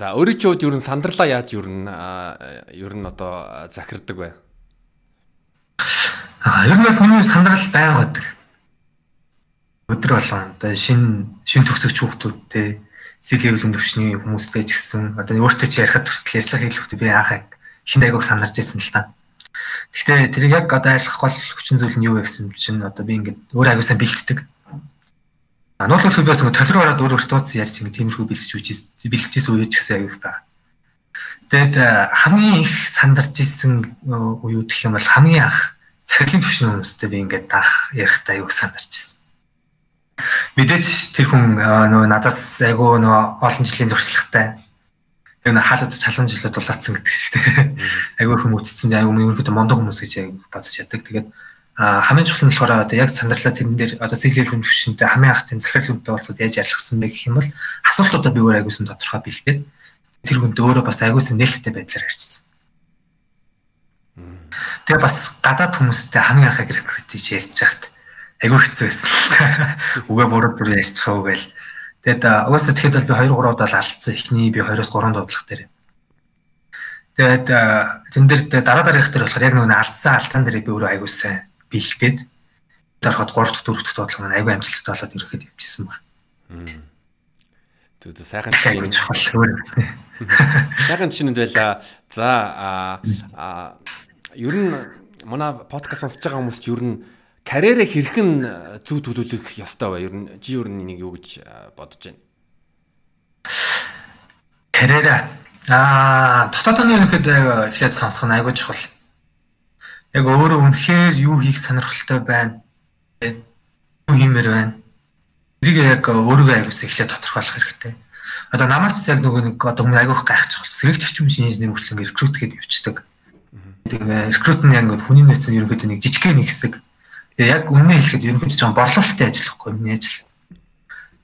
За өөрийн ч хувьд ер нь сандарлаа яаж ер нь ер нь одоо захирддаг вэ? Аа ер нь бол миний сандрал байгаад өдөр болгон одоо шин шин төгсөгч хүүхдүүдтэй сэлэвлэн төвчний хүмүүстэй ч гэсэн одоо өөртөө ч ярихад төсөл ярьцлага хийлэхдээ би анх хин айгууг санарч ирсэн л та. Гэхдээ тэр яг одоо арилгах гол хүчин зүйл нь юу вэ гэсэн чинь одоо би ингээд өөр аягуусаа бэлддэг. Ануулах би бас толроо ороод өөр өөртөө ярьж ингээд тиймэрхүү бэлдэж үжиж бэлдчихсэн үеч гэсэн аяг байна. Тэгэд хамгийн их сандарч исэн уу гэх юм бол хамгийн анх цаглын төвшин хүмүүстэй би ингээд даах ярихтаа аяг сандарч исэн. Мэдээч тэр хүн нөгөө надаас айгүй нөгөө олон жилийн туршлагатай нэг хаалт чалан жилүүд дулаацсан гэдэг шиг тийм айгүй хүм үтцсэн айгүй ерөнхийдөө мондоо хүмүүс гэж айгүй бодож яддаг. Тэгээд хамгийн чухал нь болохоор одоо яг сандралаа тэрэн дээр одоо сэлэлийн төвшөнтэй хамгийн анх тийм захирал үнэтэй болцоод яаж ярилцсан бэ гэх юм бол асуултуудаа би өөр айгүйсэн тодорхой бэлдээд тэр хүнд өөрөө бас айгүйсэн нээлттэй байдлаар ярьчихсан. Тэгээ бас гадаад хүмүүстэй хамгийн гэрэг хийж ярьж байхад айгүй хэцүү байсан. Үгээ буруу зүр ярьчих уу гээл Тэгэд угаасаа тэгэхэд бол би 2 3 удаа алдсан. Эхний би 2-оос 3 дуудлах дээр. Тэгээд тэн дээр дараа дараагийнх дээр болохоор яг нөгөө алдсан алтан дээр би өөрөө аягүй сайн бэлдээд дарахад 3 дахь 4 дахь дуудлага маань аягүй амжилттай болоод ирэхэд явжсэн ба. Түр сайхан чинь сайхан чинь байла. За а ер нь манай подкаст сонсож байгаа хүмүүс ч ер нь карьерээ хэрхэн э, зүг төлөвлөх ёстой вэ? Ер нь чи ер нь энийг юу гэж э, бодож байна? Карьераа аа дотоодны ерөнхийдөө эхлээд сонсох нь айгүй чухал. Яг өөрөө үнэхээр юу хийх сонирхолтой байна? Юу хиймээр байна? Тэрийг яг өөрийгөө аяgus эхлээд тодорхойлох хэрэгтэй. Одоо намайг ч яг нөгөө нэг одоо хүмүүс айгүйх гайхчих бол сэрэг төрчм шинэ инженер хүртэл рекрут гэдэг явчихдаг. Тэгээ рекрут нь яг хүний нөөцийн ерөнхийдөө нэг жижигхэн нэг хэсэг Тэгээ яг үнэ хэлэхэд ерөнхийдөө жоохон борлуулалттай ажиллахгүй миний ажил.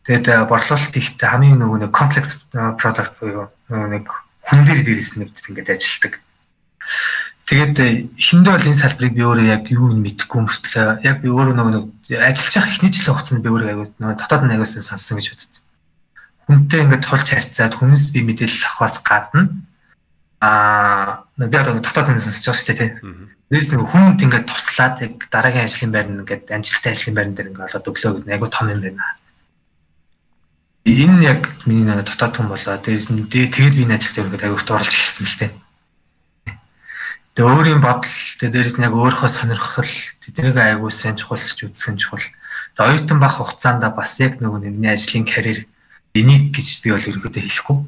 Тэгээд борлуулалт ихтэй хамгийн нөгөө нэг комплекс product буюу нөгөө нэг хүн дээр дээрээс нэг төр ингээд ажилладаг. Тэгээд эхэндээ бол энэ салбарыг би өөрөө яг юу нь мэдэхгүй мөртлөө яг би өөрөө нөгөө нэг ажиллаж явах эхний жилийн хугацаанд би өөрөө аягүй нөгөө дотоод нь аягүйсан сонссон гэж боддог. Хүнтэй ингээд тулж харьцаад хүнээс би мэдээлэл авахаас гадна аа би одоо дотоод нь сонсож байгаа шүү дээ тийм Дээрс нэг хүнд ингээд туслаад яг дараагийн ажлын байр нь ингээд амжилттай ажлын байран дээр ингээд олоод өглөө гэдэг айгу том юм байна. Энэ яг миний нэг дотоод хүн болоо. Дээрс нь тэгээд би энэ ажилд ингээд айгу орлож эхэлсэн л тээ. Тэгээ өөрийн бодол тэгээ дээрс нь яг өөрийнхөө сонирхол тэднийг айгу сайн чухалч үзсэн чухал. Тэгээ оюутан бах хугацаанд бас яг нөгөө миний ажлын карьер энийг гэж би бол ерөөдөө хэлэхгүй.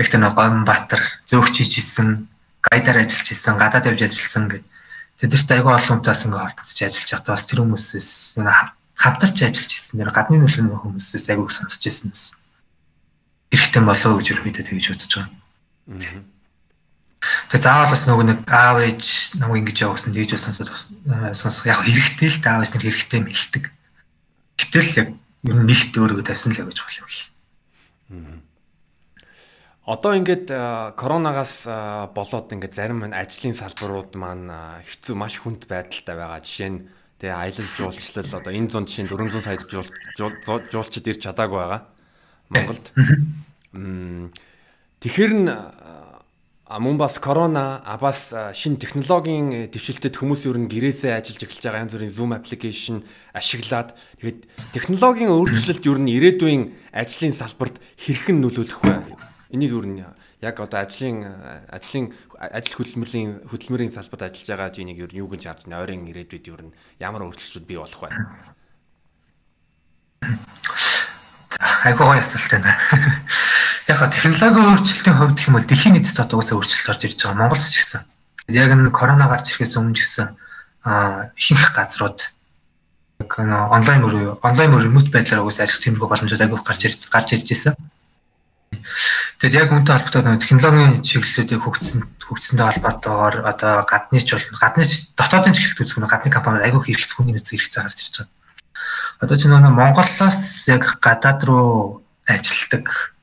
Яг тэр нэг Гомбатар зөөгч хийжсэн, гайдаар ажиллаж исэн, гадаад явж ажилласан гэдэг тэдэрт айгүй олон хүнээс ингээ холбогдож ажиллаж байхдаа бас тэр хүмүүсээс хамтарч ажиллаж ирсэн нэр гадны нөлөөний хүмүүсээс айгүй сонсч ирсэн бас эрэхтэн болоо гэж ерөөдөө тэгж бодож байгаа. Тэгээ заавал бас нөгөө нэг аав ээж намайг ингэж явуулсан тэгж бас сонсоод сонсох яг хэрэгтэй л аав ээж нар хэрэгтэй мэлдэг. Гэтэл яг ер нь нэгт өөрийгөө тавьсан л гэж болох юм. Аа. Одоо ингээд коронавигаас болоод ингээд зарим ажлын салбарууд маань хэцүү маш хүнд байдалтай байгаа. Жишээ нь тэгээ аялал жуулчлал одоо энэ зун жишээ 400 сая жуулчид ирч чадаагүй байгаа. Монголд. Тэгэхээр нь мөн бас корона а бас шин технологийн дэвшилтэд хүмүүс ер нь гэрээсээ ажиллаж эхэлж байгаа янз бүрийн Zoom application ашиглаад тэгээд технологийн өөрчлөлт ер нь ирээдүйн ажлын салбарт хэрхэн нөлөөлөх вэ? Энийг юу нь яг одоо ажлын ажлын ажил хөдөлмөрийн хөдөлмөрийн салбарт ажиллаж байгаа жинийг юу юу гэж харж байна? Ойрын ирээдүйд юу нь ямар өөрчлөлтүүд бий болох вэ? Айгуу гоё асуулт байна. Яг технологийн өөрчлөлтийн хувьд гэх юм бол дэлхийн нийтэд одоо уусаа өөрчлөлт орж ирж байгаа. Монголд ч гэсэн. Яг энэ корона гарч ирэхээс өмнө ч гэсэн а ихэнх газрууд онлайн мөр онлайн мөр ремонт байдлаар уусаа ажиллах тиймэрхүү боломжууд айгуу гарч гарч ирж байсан. Тэгэд яг үүнтэй холбоотой нэг технологийн чиглэлүүдийг хөгжсөн хөгжсөнтэй холбоотойгоор одоо гадны ч бол гадны дотоодын чиглэлд үзэх нь гадны компани айгүй хэрэгс хүний нөөц хэрэгцээ гарч ирж байгаа. Одоо чи нэг Монголоос яг гадаад руу ажилтдаг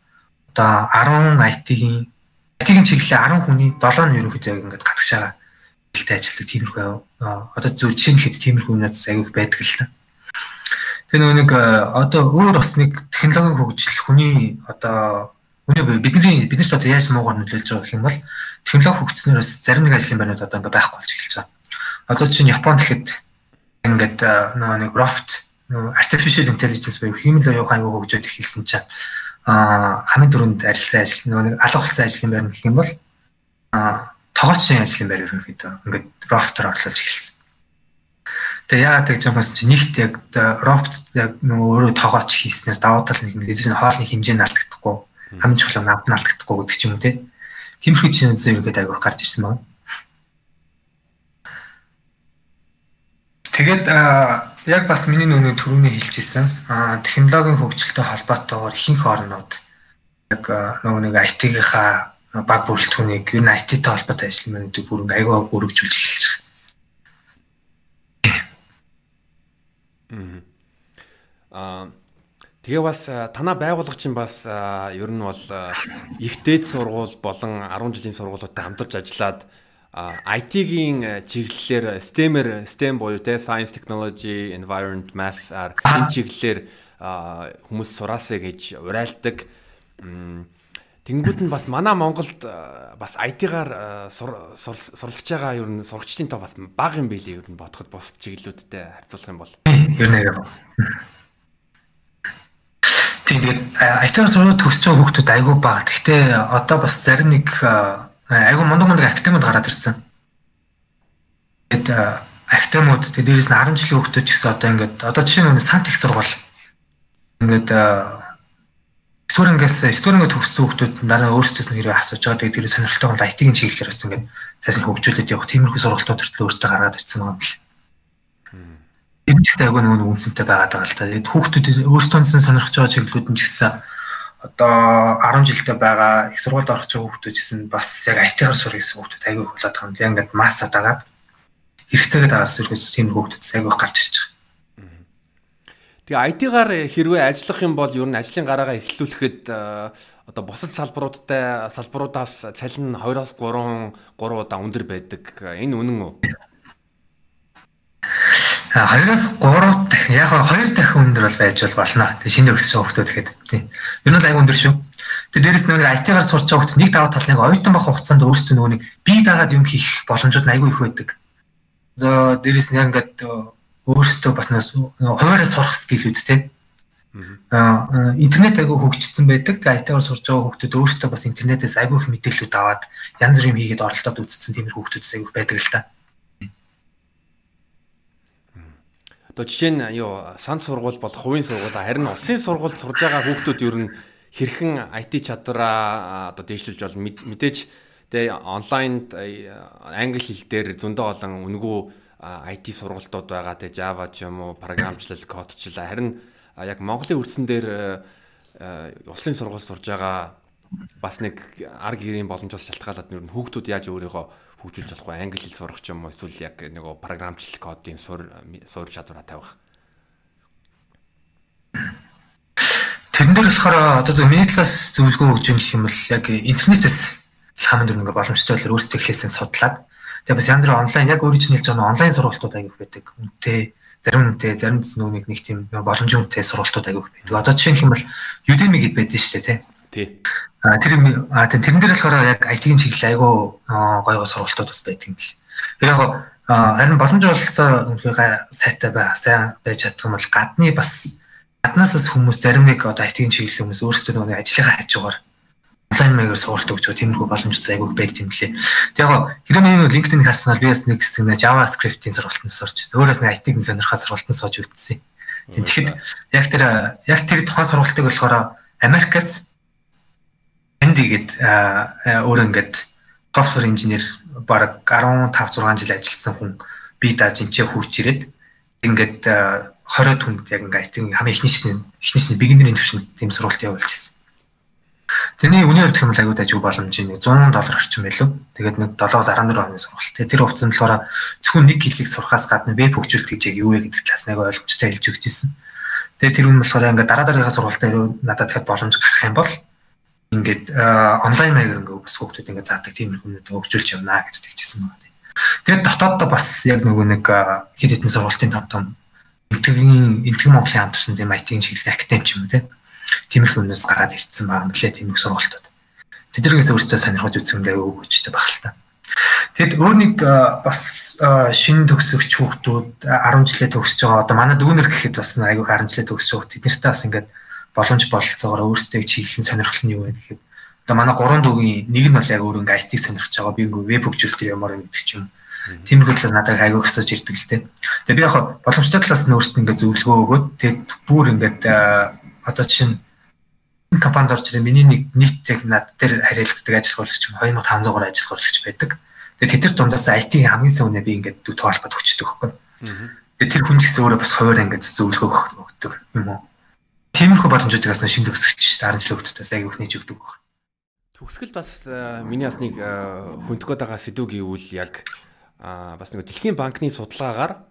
одоо 10 IT-ийн IT-ийн чиглэлээ 10 хүний 7 нь ерөнхийдөө яг ингээд гатгаж байгаа хэлтэй ажилтдаг тиймэрхүү одоо зөв чинь хэд тиймэрхүү юмнаас айгүй байдаг л та. Тэгээ нэг одоо өөр бас нэг технологийн хөгжил хүний одоо Үүнийг бидний биднээс одоо яаж муугаар нөлөөлж байгаа гэх юм бол технологи хөгжснөөс зарим нэг ажлын байрнууд одоо ингээ байхгүй болж эхэлж байгаа. Одоо чинь Японд гэхэд ингээд нөгөө нэг robot нөгөө artificial intelligence буюу хиймэл оюухан аюу хөгжөөд эхэлсэн чинь аа хамгийн түрүүнд арилсан ажил нөгөө нэг алга болсон ажлын байр нь гэх юм бол аа тогоочийн ажлын байр ерөнхийдөө ингээд роботоор орлуулж эхэлсэн. Тэгээ яагаад гэж юм бас чи нэгт яг робот яг нөгөө өөрөө тогооч хийснээр давуу тал нэг мэдээж нь хоолны хэмжээ наалдагдахгүй хамгийн чухал нь над наалдагдахгүй гэдэг ч юм уу те. Тиймэрхүү жишээнээс ерөнхийдөө аягүй гарч ирсэн байна. Тэгээд яг бас миний нөгөө түрүүний хэлжсэн технологийн хөгжилтэй холбоотойгоор ихэнх орнууд яг нөгөө нэг IT-гийнхаа баг бүрэлдэхүүнийг нь IT-тэй холбоотой ажил мэнүүдийг бүр ингээ аягаа өргөжүүлж эхэлж байгаа. Аа тэгээ бас танаа байгууллага чинь бас ер нь бол их дээд сургууль болон 10 жилийн сургуулиудад хамтарч ажиллаад IT-гийн чиглэлээр STEM-ээр STEM буюу те Science, Technology, Environment, Math энэ чиглэлээр хүмүүс сураасаа гэж урайлдаг. Тэнгүүд нь бас манай Монголд бас IT-гаар сурлаж байгаа ер нь сурагчдын тоо бас бага юм билий ер нь бодоход бус чиглэлүүдтэй харьцуулах юм бол. Ер нь яг. Тийм тэгээд IT-гаар сурах төгсөж байгаа хүүхдүүд айгүй бага. Гэхдээ одоо бас зарим нэг айгүй мундаг мундаг академид гараад ирсэн. Тэгээд академиуд тэгээд дээрээс нь 10 жилийн хүүхдүүд ч гэсэн одоо ингээд одоо жишээ нь сант их сургууль ингээд студентээс студентгээ төгссөн хүүхдүүд дараа өөрсдөөс нь хэрэг асууж байгаа. Тэгээд тэр сонирхолтой гол IT-ийн чиглэлээр бас ингээд цааш нь хөгжүүлээд явах тиймэрхүү сургалтууд төртөл өөрсдөө гаргаад ирсэн юм л. Тэр ч гэсэн айгүй нэг үнцэнтэй байгаад байгаа л та. Тэгээд хүүхдүүд өөрсдөө сонирхож байгаа чиглэлүүд нь ч гэсэн одоо 10 жилдээ байгаа их сургуульд орох ч хүүхдүүд гэсэн бас яг IT-аар сурах гэсэн хүүхдүүд айгүй болоод байгаа юм. Яг ингээд массад агаад хэрэгцээгээд байгаас зүрхээс тийм хүүхдүүд айгүй гарч ирж байгаа. Тэгээ IT-гаар хэрвээ ажиллах юм бол ер нь ажлын гараагаа эхлүүлэхэд э, одоо бусад салбаруудтай салбаруудаас цалин 2-оос 3 3 удаа өндөр байдаг. Энэ үнэн үү? 2-оос 3 дахин яг 2 дахин өндөр бол байж бол болно. Тэг шинэ өгсөн хүмүүс тэгэхэд тийм. Ер нь аяг өндөр шүү. Тэг дээрэс нэг IT-гаар сурч байгаа хүмүүс нэг даваа тал нэг оюутан байх хугацаанд өөрсдөө нөгөө нэг бие дагаад юм хийх боломжууд айгүй их байдаг. Одоо дээрэс нь яг ингээд өөрсдөө бас хуваараа сурах скиллүүд те. Аа интернет айгүй хөгжсөн байдаг. IT-аар сурж байгаа хүмүүс өөрсдөө бас интернетээс айгүй их мэдээлэлүүд аваад янз бүрийн хийгээд оролдоод үзсэн тиймэр хүмүүс айгүй байдаг л та. Одоо жишээ нь юу санд сургууль бол хувийн сургууль харин улсын сургуульд сурж байгаа хүүхдүүд ер нь хэрхэн IT чадвараа одоо дэвшилж бол мэдээж тэгээ онлайнд англи хэл дээр зөндөө олон үнгүү IT сургалтууд байгаа те Java ч юм уу програмчлал кодчлал харин яг Монголын өрсөн дээр улсын сургууль сурж байгаа бас нэг ар гэрийн боломжоос шалтгаалаад нэр нь хүүхдүүд яаж өөрийгөө хөгжүүлж болох вэ англи хэл сурах ч юм уу эсвэл яг нөгөө програмчлал кодын сур сур чадвараа тавих Тэрэн дээр болохоор одоо зөв миний талаас зөвлөгөө өгч юм гэх юм бол яг интернетээс хамт нэг боломжтой байдлаар өөрсдөө эхлээсээ судлаад Тэгээ бас янз бүрийн онлайн яг өөрийн чинь хэлж байгаа онлайн сургалтууд аяг их байдаг. Үнэтэй зарим үнэтэй зарим нүг нэг тийм боломжийн үнэтэй сургалтууд аяг их байдаг. Одоо жишээ нь бол Udemy гэд байдаг шүү дээ тий. А тэр а тэрэн дээр болохоор яг IT-ийн чиглэл айгүй гоё гоё сургалтууд бас байдаг юм бэл. Тэр яг харин боломж олцоо үнэхээр сайтай бай, сайн байж чадах юм бол гадны бас гаднаасаас хүмүүс зарим нэг одоо IT-ийн чиглэл хүмүүс өөрсдөө нөгөө ажлынхаа хажуугаар онлайн маягаар суралт өгч байгаа тиймэрхүү боломж айгүйг байдаг юм лээ. Тэг яг хэрэв нэг LinkedIn харснаар би бас нэг хэсэг нэ JavaScript-ийн сургалтанд сурч байсан. Өөрөөс нэг IT-ийн сонирхоод сургалтанд сууж үлдсэн. Тэгэхэд яг тэр яг тэр тухайн сургалтыг болохоор Америкас Энди гээд өөр ингээд software engineer баг 15 6 жил ажилласан хүн би дааж энэ хурж ирээд ингээд 20 түнд яг ингээд IT-ийн хамгийн ихний шинэ ихний шинэ beginner-ийн төвшөнд тийм сургалт явуулж ирсэн. Тэрний үнийн хувьд хэмэл аюул ажиг боломж нэг 100 доллар орчим байлуу. Тэгээд нэг 7-аас 14 оны сургалт. Тэр хугацаанд болохоор зөвхөн нэг хэлийг сурахаас гадна веб хөгжүүлэлт гэж яг юу вэ гэдэг талаас нэг ойлгомжтой хэлж өгч ирсэн. Тэгээд тэр үн болохоор ингээд дараа дараагийн сургалтаар надад дахиад боломж гарах юм бол ингээд онлайн маягаар ингээд бас хүүхдүүд ингээд заадаг тийм хүмүүд хөгжүүлж явна гэж тэгчихсэн байна. Тэгээд дотооддоо бас яг нөгөө нэг хэд хэдэн сургалтын том том энтгэгийн энтгэн Монголын хамтарсан тийм IT-ийн чиглэл академи ч юм уу тийм тиймэрхүү юмнаас гараад ирсэн байгаа мөлий тиймэрхүү сургалтууд. Тэднээс өөрсдөө сонирхож үзсэндээ өгөөчтэй баг л та. Тэгэд өөр нэг бас шинэ төгсөгч хүүхдүүд 10 жилээ төгсөж байгаа. Одоо манай дүүнер гэхэд бас айгүй 10 жилээ төгсөж байгаа. Тэднэртэй бас ингээд боломж бололцоогоор өөрсдөө чиглэн сонирхол нь юу вэ гэхэд одоо манай гурван дүүгийн нэг нь бол яг өөр ингээ IT сонирхож байгаа. Би ингээ веб хөгжүүлэлт ямар гэдэг ч юм. Тиймэрхүү талаас надад айгүй хэсэж ирдэг л дээ. Тэгээ би яг боломжтой талаас нь өөртөө ингээ зөвлөгөө өгөөд тэгээд бүр ингээд одоо чинь компанид орж ирээ миний нэг нийт яг над дээр харилцдаг ажил хурлагч 2500-аар ажил хурлагч байдаг. Тэгээд тэд нар дундаас IT-ийн хамгийн сүүнээ би ингээд тоолоход хүчдэг байхгүй. Тэгээд тэр хүн ч гэсэн өөрөө бас хуваар ингээд зөвлөгөө өгдөг юм уу. Тиймэрхүү боломжуудыг бас шин төгсөгч 10 жил өгдөөс аяг их нээж өгдөг баг. Төгсгөл бас миний бас нэг хөнтгөөд байгаа сэдв гэвэл яг бас нэг дэлхийн банкны судалгаагаар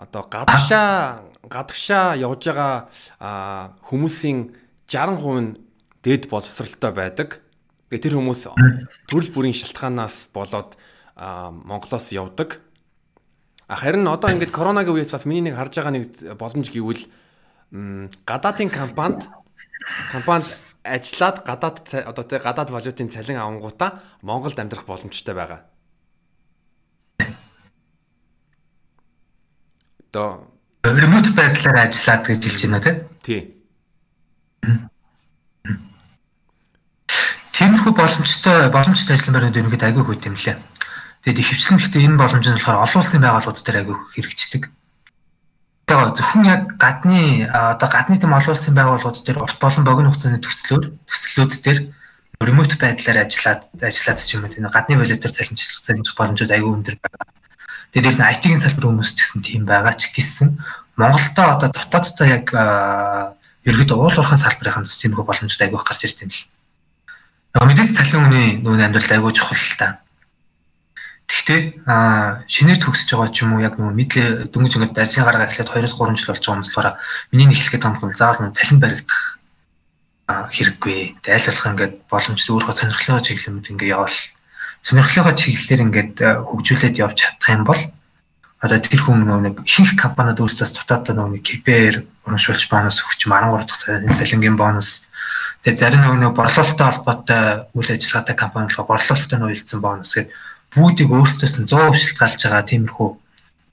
одоо гадагшаа гадагшаа явж байгаа хүмүүсийн 60% нь дээд боловсралтай байдаг. Тэгээ тэр хүмүүс төрөл бүрийн шалтгаанаас болоод Монголоос явдаг. А харин одоо ингээд коронагийн үеэс бас миний нэг харж байгаа нэг боломж гэвэл гадаадын компанид компанид ажиллаад гадаад одоо тэ гадаад валютын цалин авангуудаа Монголд амьдрах боломжтой байгаа. Одоо ремонт байдлаар ажиллаад гэж хэлж байна тий. Тий. Тиймэрхүү боломжтой боломжтой ажлын байранд ерөнхийдөө айгүй хүйт юм лээ. Тэгээд ихэвчлэн гэхдээ энэ боломж нь болохоор олон улсын байгууллагууд дээр айгүй хэрэгждэг. Тэгээд зөвхөн яг гадны одоо гадны тэм олон улсын байгууллагууд дээр урт болон богино хугацааны төслөөр төслүүд дээр ремонт байдлаар ажиллаад ажиллаад ч юм уу тийм гадны валютаар цалинжлах цалинжих боломжууд айгүй өндөр байгаа. Дээрс IT-ийн салбар хүмүүс ч гэсэн тийм байгаа ч гэсэн Монголдо одоо дотооддоо яг ерөөд уул уурхайн салбарын тус тиймэрхүү боломжууд айгүй гарч ирд юм л. Мэдээж цалин үний нүүн амьдрал айгүй чухал л та. Гэхдээ аа шинээр төгсөж байгаа ч юм уу яг нөгөө мэдлээ дөнгөж ингээд ажлын гараа эхлээд 2-3 жил болж байгаа юм болохоор миний нэг хэлэхэд томхол заавал нөгөө цалин баригдах хэрэггүй. Айл болох ингээд боломжтой өөрөө сонирхлынхаа чиглэлд ингээд явал сонирхлынхаа чиглэлээр ингээд хөгжүүлээд явж чадах юм бол одоо тэр хүн нэг ихэнх компаниуд өөрсдөөс нөгөө нэг KPI-ээр урамшуулж бонус өгч 13 дахь цалингийн бонус. Тэгээ зарим нөгөө борлуулалттай холбоотой үйл ажиллагаатай компани болохоор борлуулалттай нөлөөлсөн бонус гэдэг бүгдийг өөрсдөөс нь 100% шилтгаалж байгаа тиймэрхүү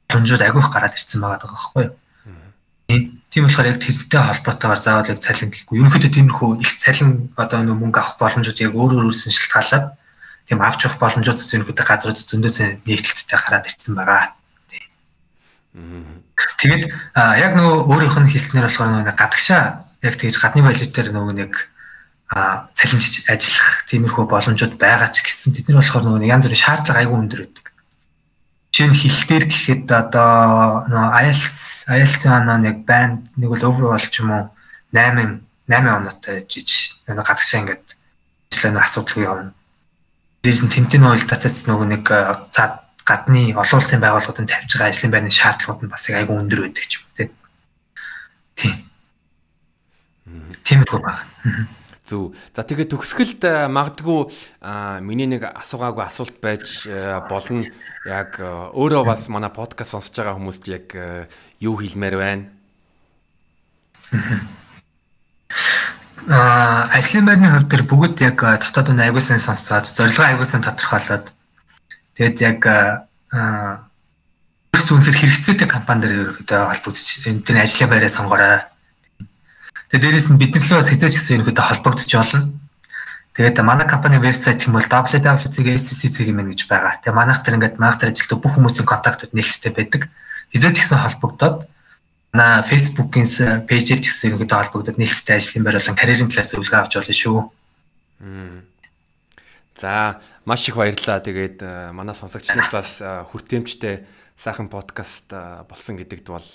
боломжууд агиух гараад ирсэн байгаа даа байхгүй юу. Тийм болохоор яг тэрнтэй холбоотойгоор заавал яг цалин гэхгүй. Ерөнхийдөө тиймэрхүү их цалин одоо нэг мөнгө авах боломжууд яг өөр өөрөөс нь шилтгаалаад тийм авч явах боломжууд ерөнхийдөө газрууд зөндөөс нийтлэлттэй гараад ирсэн байгаа. Тэгээд яг нөгөө өөрийнх нь хэлснээр болохоор нөгөө гадагшаа яг тэгж гадны валютаар нөгөө нэг цалинж ажиллах тиймэрхүү боломжууд байгаа ч гэсэн тэд нар болохоор нөгөө янз бүрийн шаардлага айгүй өндөр байдаг. Жишээ нь хэл дээр гэхэд одоо нөгөө IELTS IELTS-ийн оноо нэг банд нэг бол overall ч юм уу 8 8 оноотой жиж нөгөө гадагшаа ингээд ажиллааны асуудалгүй явна. Дээрс нь тентэн ойл датац нөгөө нэг цаад гадны олон улсын байгууллагуудад тавьж байгаа ажлын байрны шаардлагууд нь бас айгүй өндөр байдаг ч юм уу тийм. Тийм үү байна. Зүг. За тэгээд төгсгөлд э, магадгүй миний нэг асуугаагүй асуулт байж э, болно. Яг э, өөрөө бас манай подкаст сонсож байгаа хүмүүст яг юу хэлмээр байна? Аа, ажлын байрны хувьд төр бүгд яг дотоод нь аягуулсан сонсоод, зорилгоо аягуулсан тодорхойлоод тэгээд яг аа зөвхөн хэрэгцээтэй компани дээр ерөөдөө холбогдож энэ тэр ажлын байраа сонгоорой Тэгээ дээрээс нь бидний лөө хязгаарч гэсэн ерөнхийдөө холбогдож болно. Тэгээд манай компани вебсайт юм бол www.scc гэмэн гэж байгаа. Тэгээ манайх тэр ингээд манайх тэр ажилтдаг бүх хүмүүсийн контактууд нээлттэй байдаг. Хязгаарч гэсэн холбогдоод манай Facebook-ийн пэйжээр ч гэсэн ерөнхийдөө холбогдоод нээлттэй ажлын байр болон карьерийн талаас зөвлөгөө авч болно шүү. За маш их баярлалаа. Тэгээд э, манай сонсогч нарт бас э, хүртээмжтэй сайхан подкаст болсон гэдэгт бол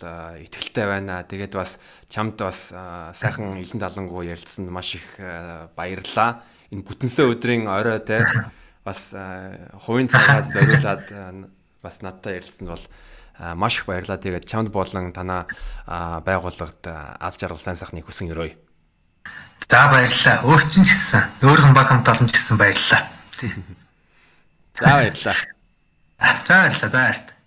итгэлтэй байна. Тэгээд бас чамд бас сайхан илэн талангуу ярилцсанд маш их баярлалаа. Энэ бүтэнсэ өдрийн орой те бас хувийн цагаад зориулаад бас надтай ярилцсанд бол маш их баярлалаа. Тэгээд чамд болон танаа байгууллагад аз жаргал сайн сайхныг хүсэн өрөөе. За баярлалаа. Өөр чинь ч гэсэн өөрхөн баг хамт олон ч гэсэн баярлалаа. За баярлалаа. За баярлалаа. За баярлалаа.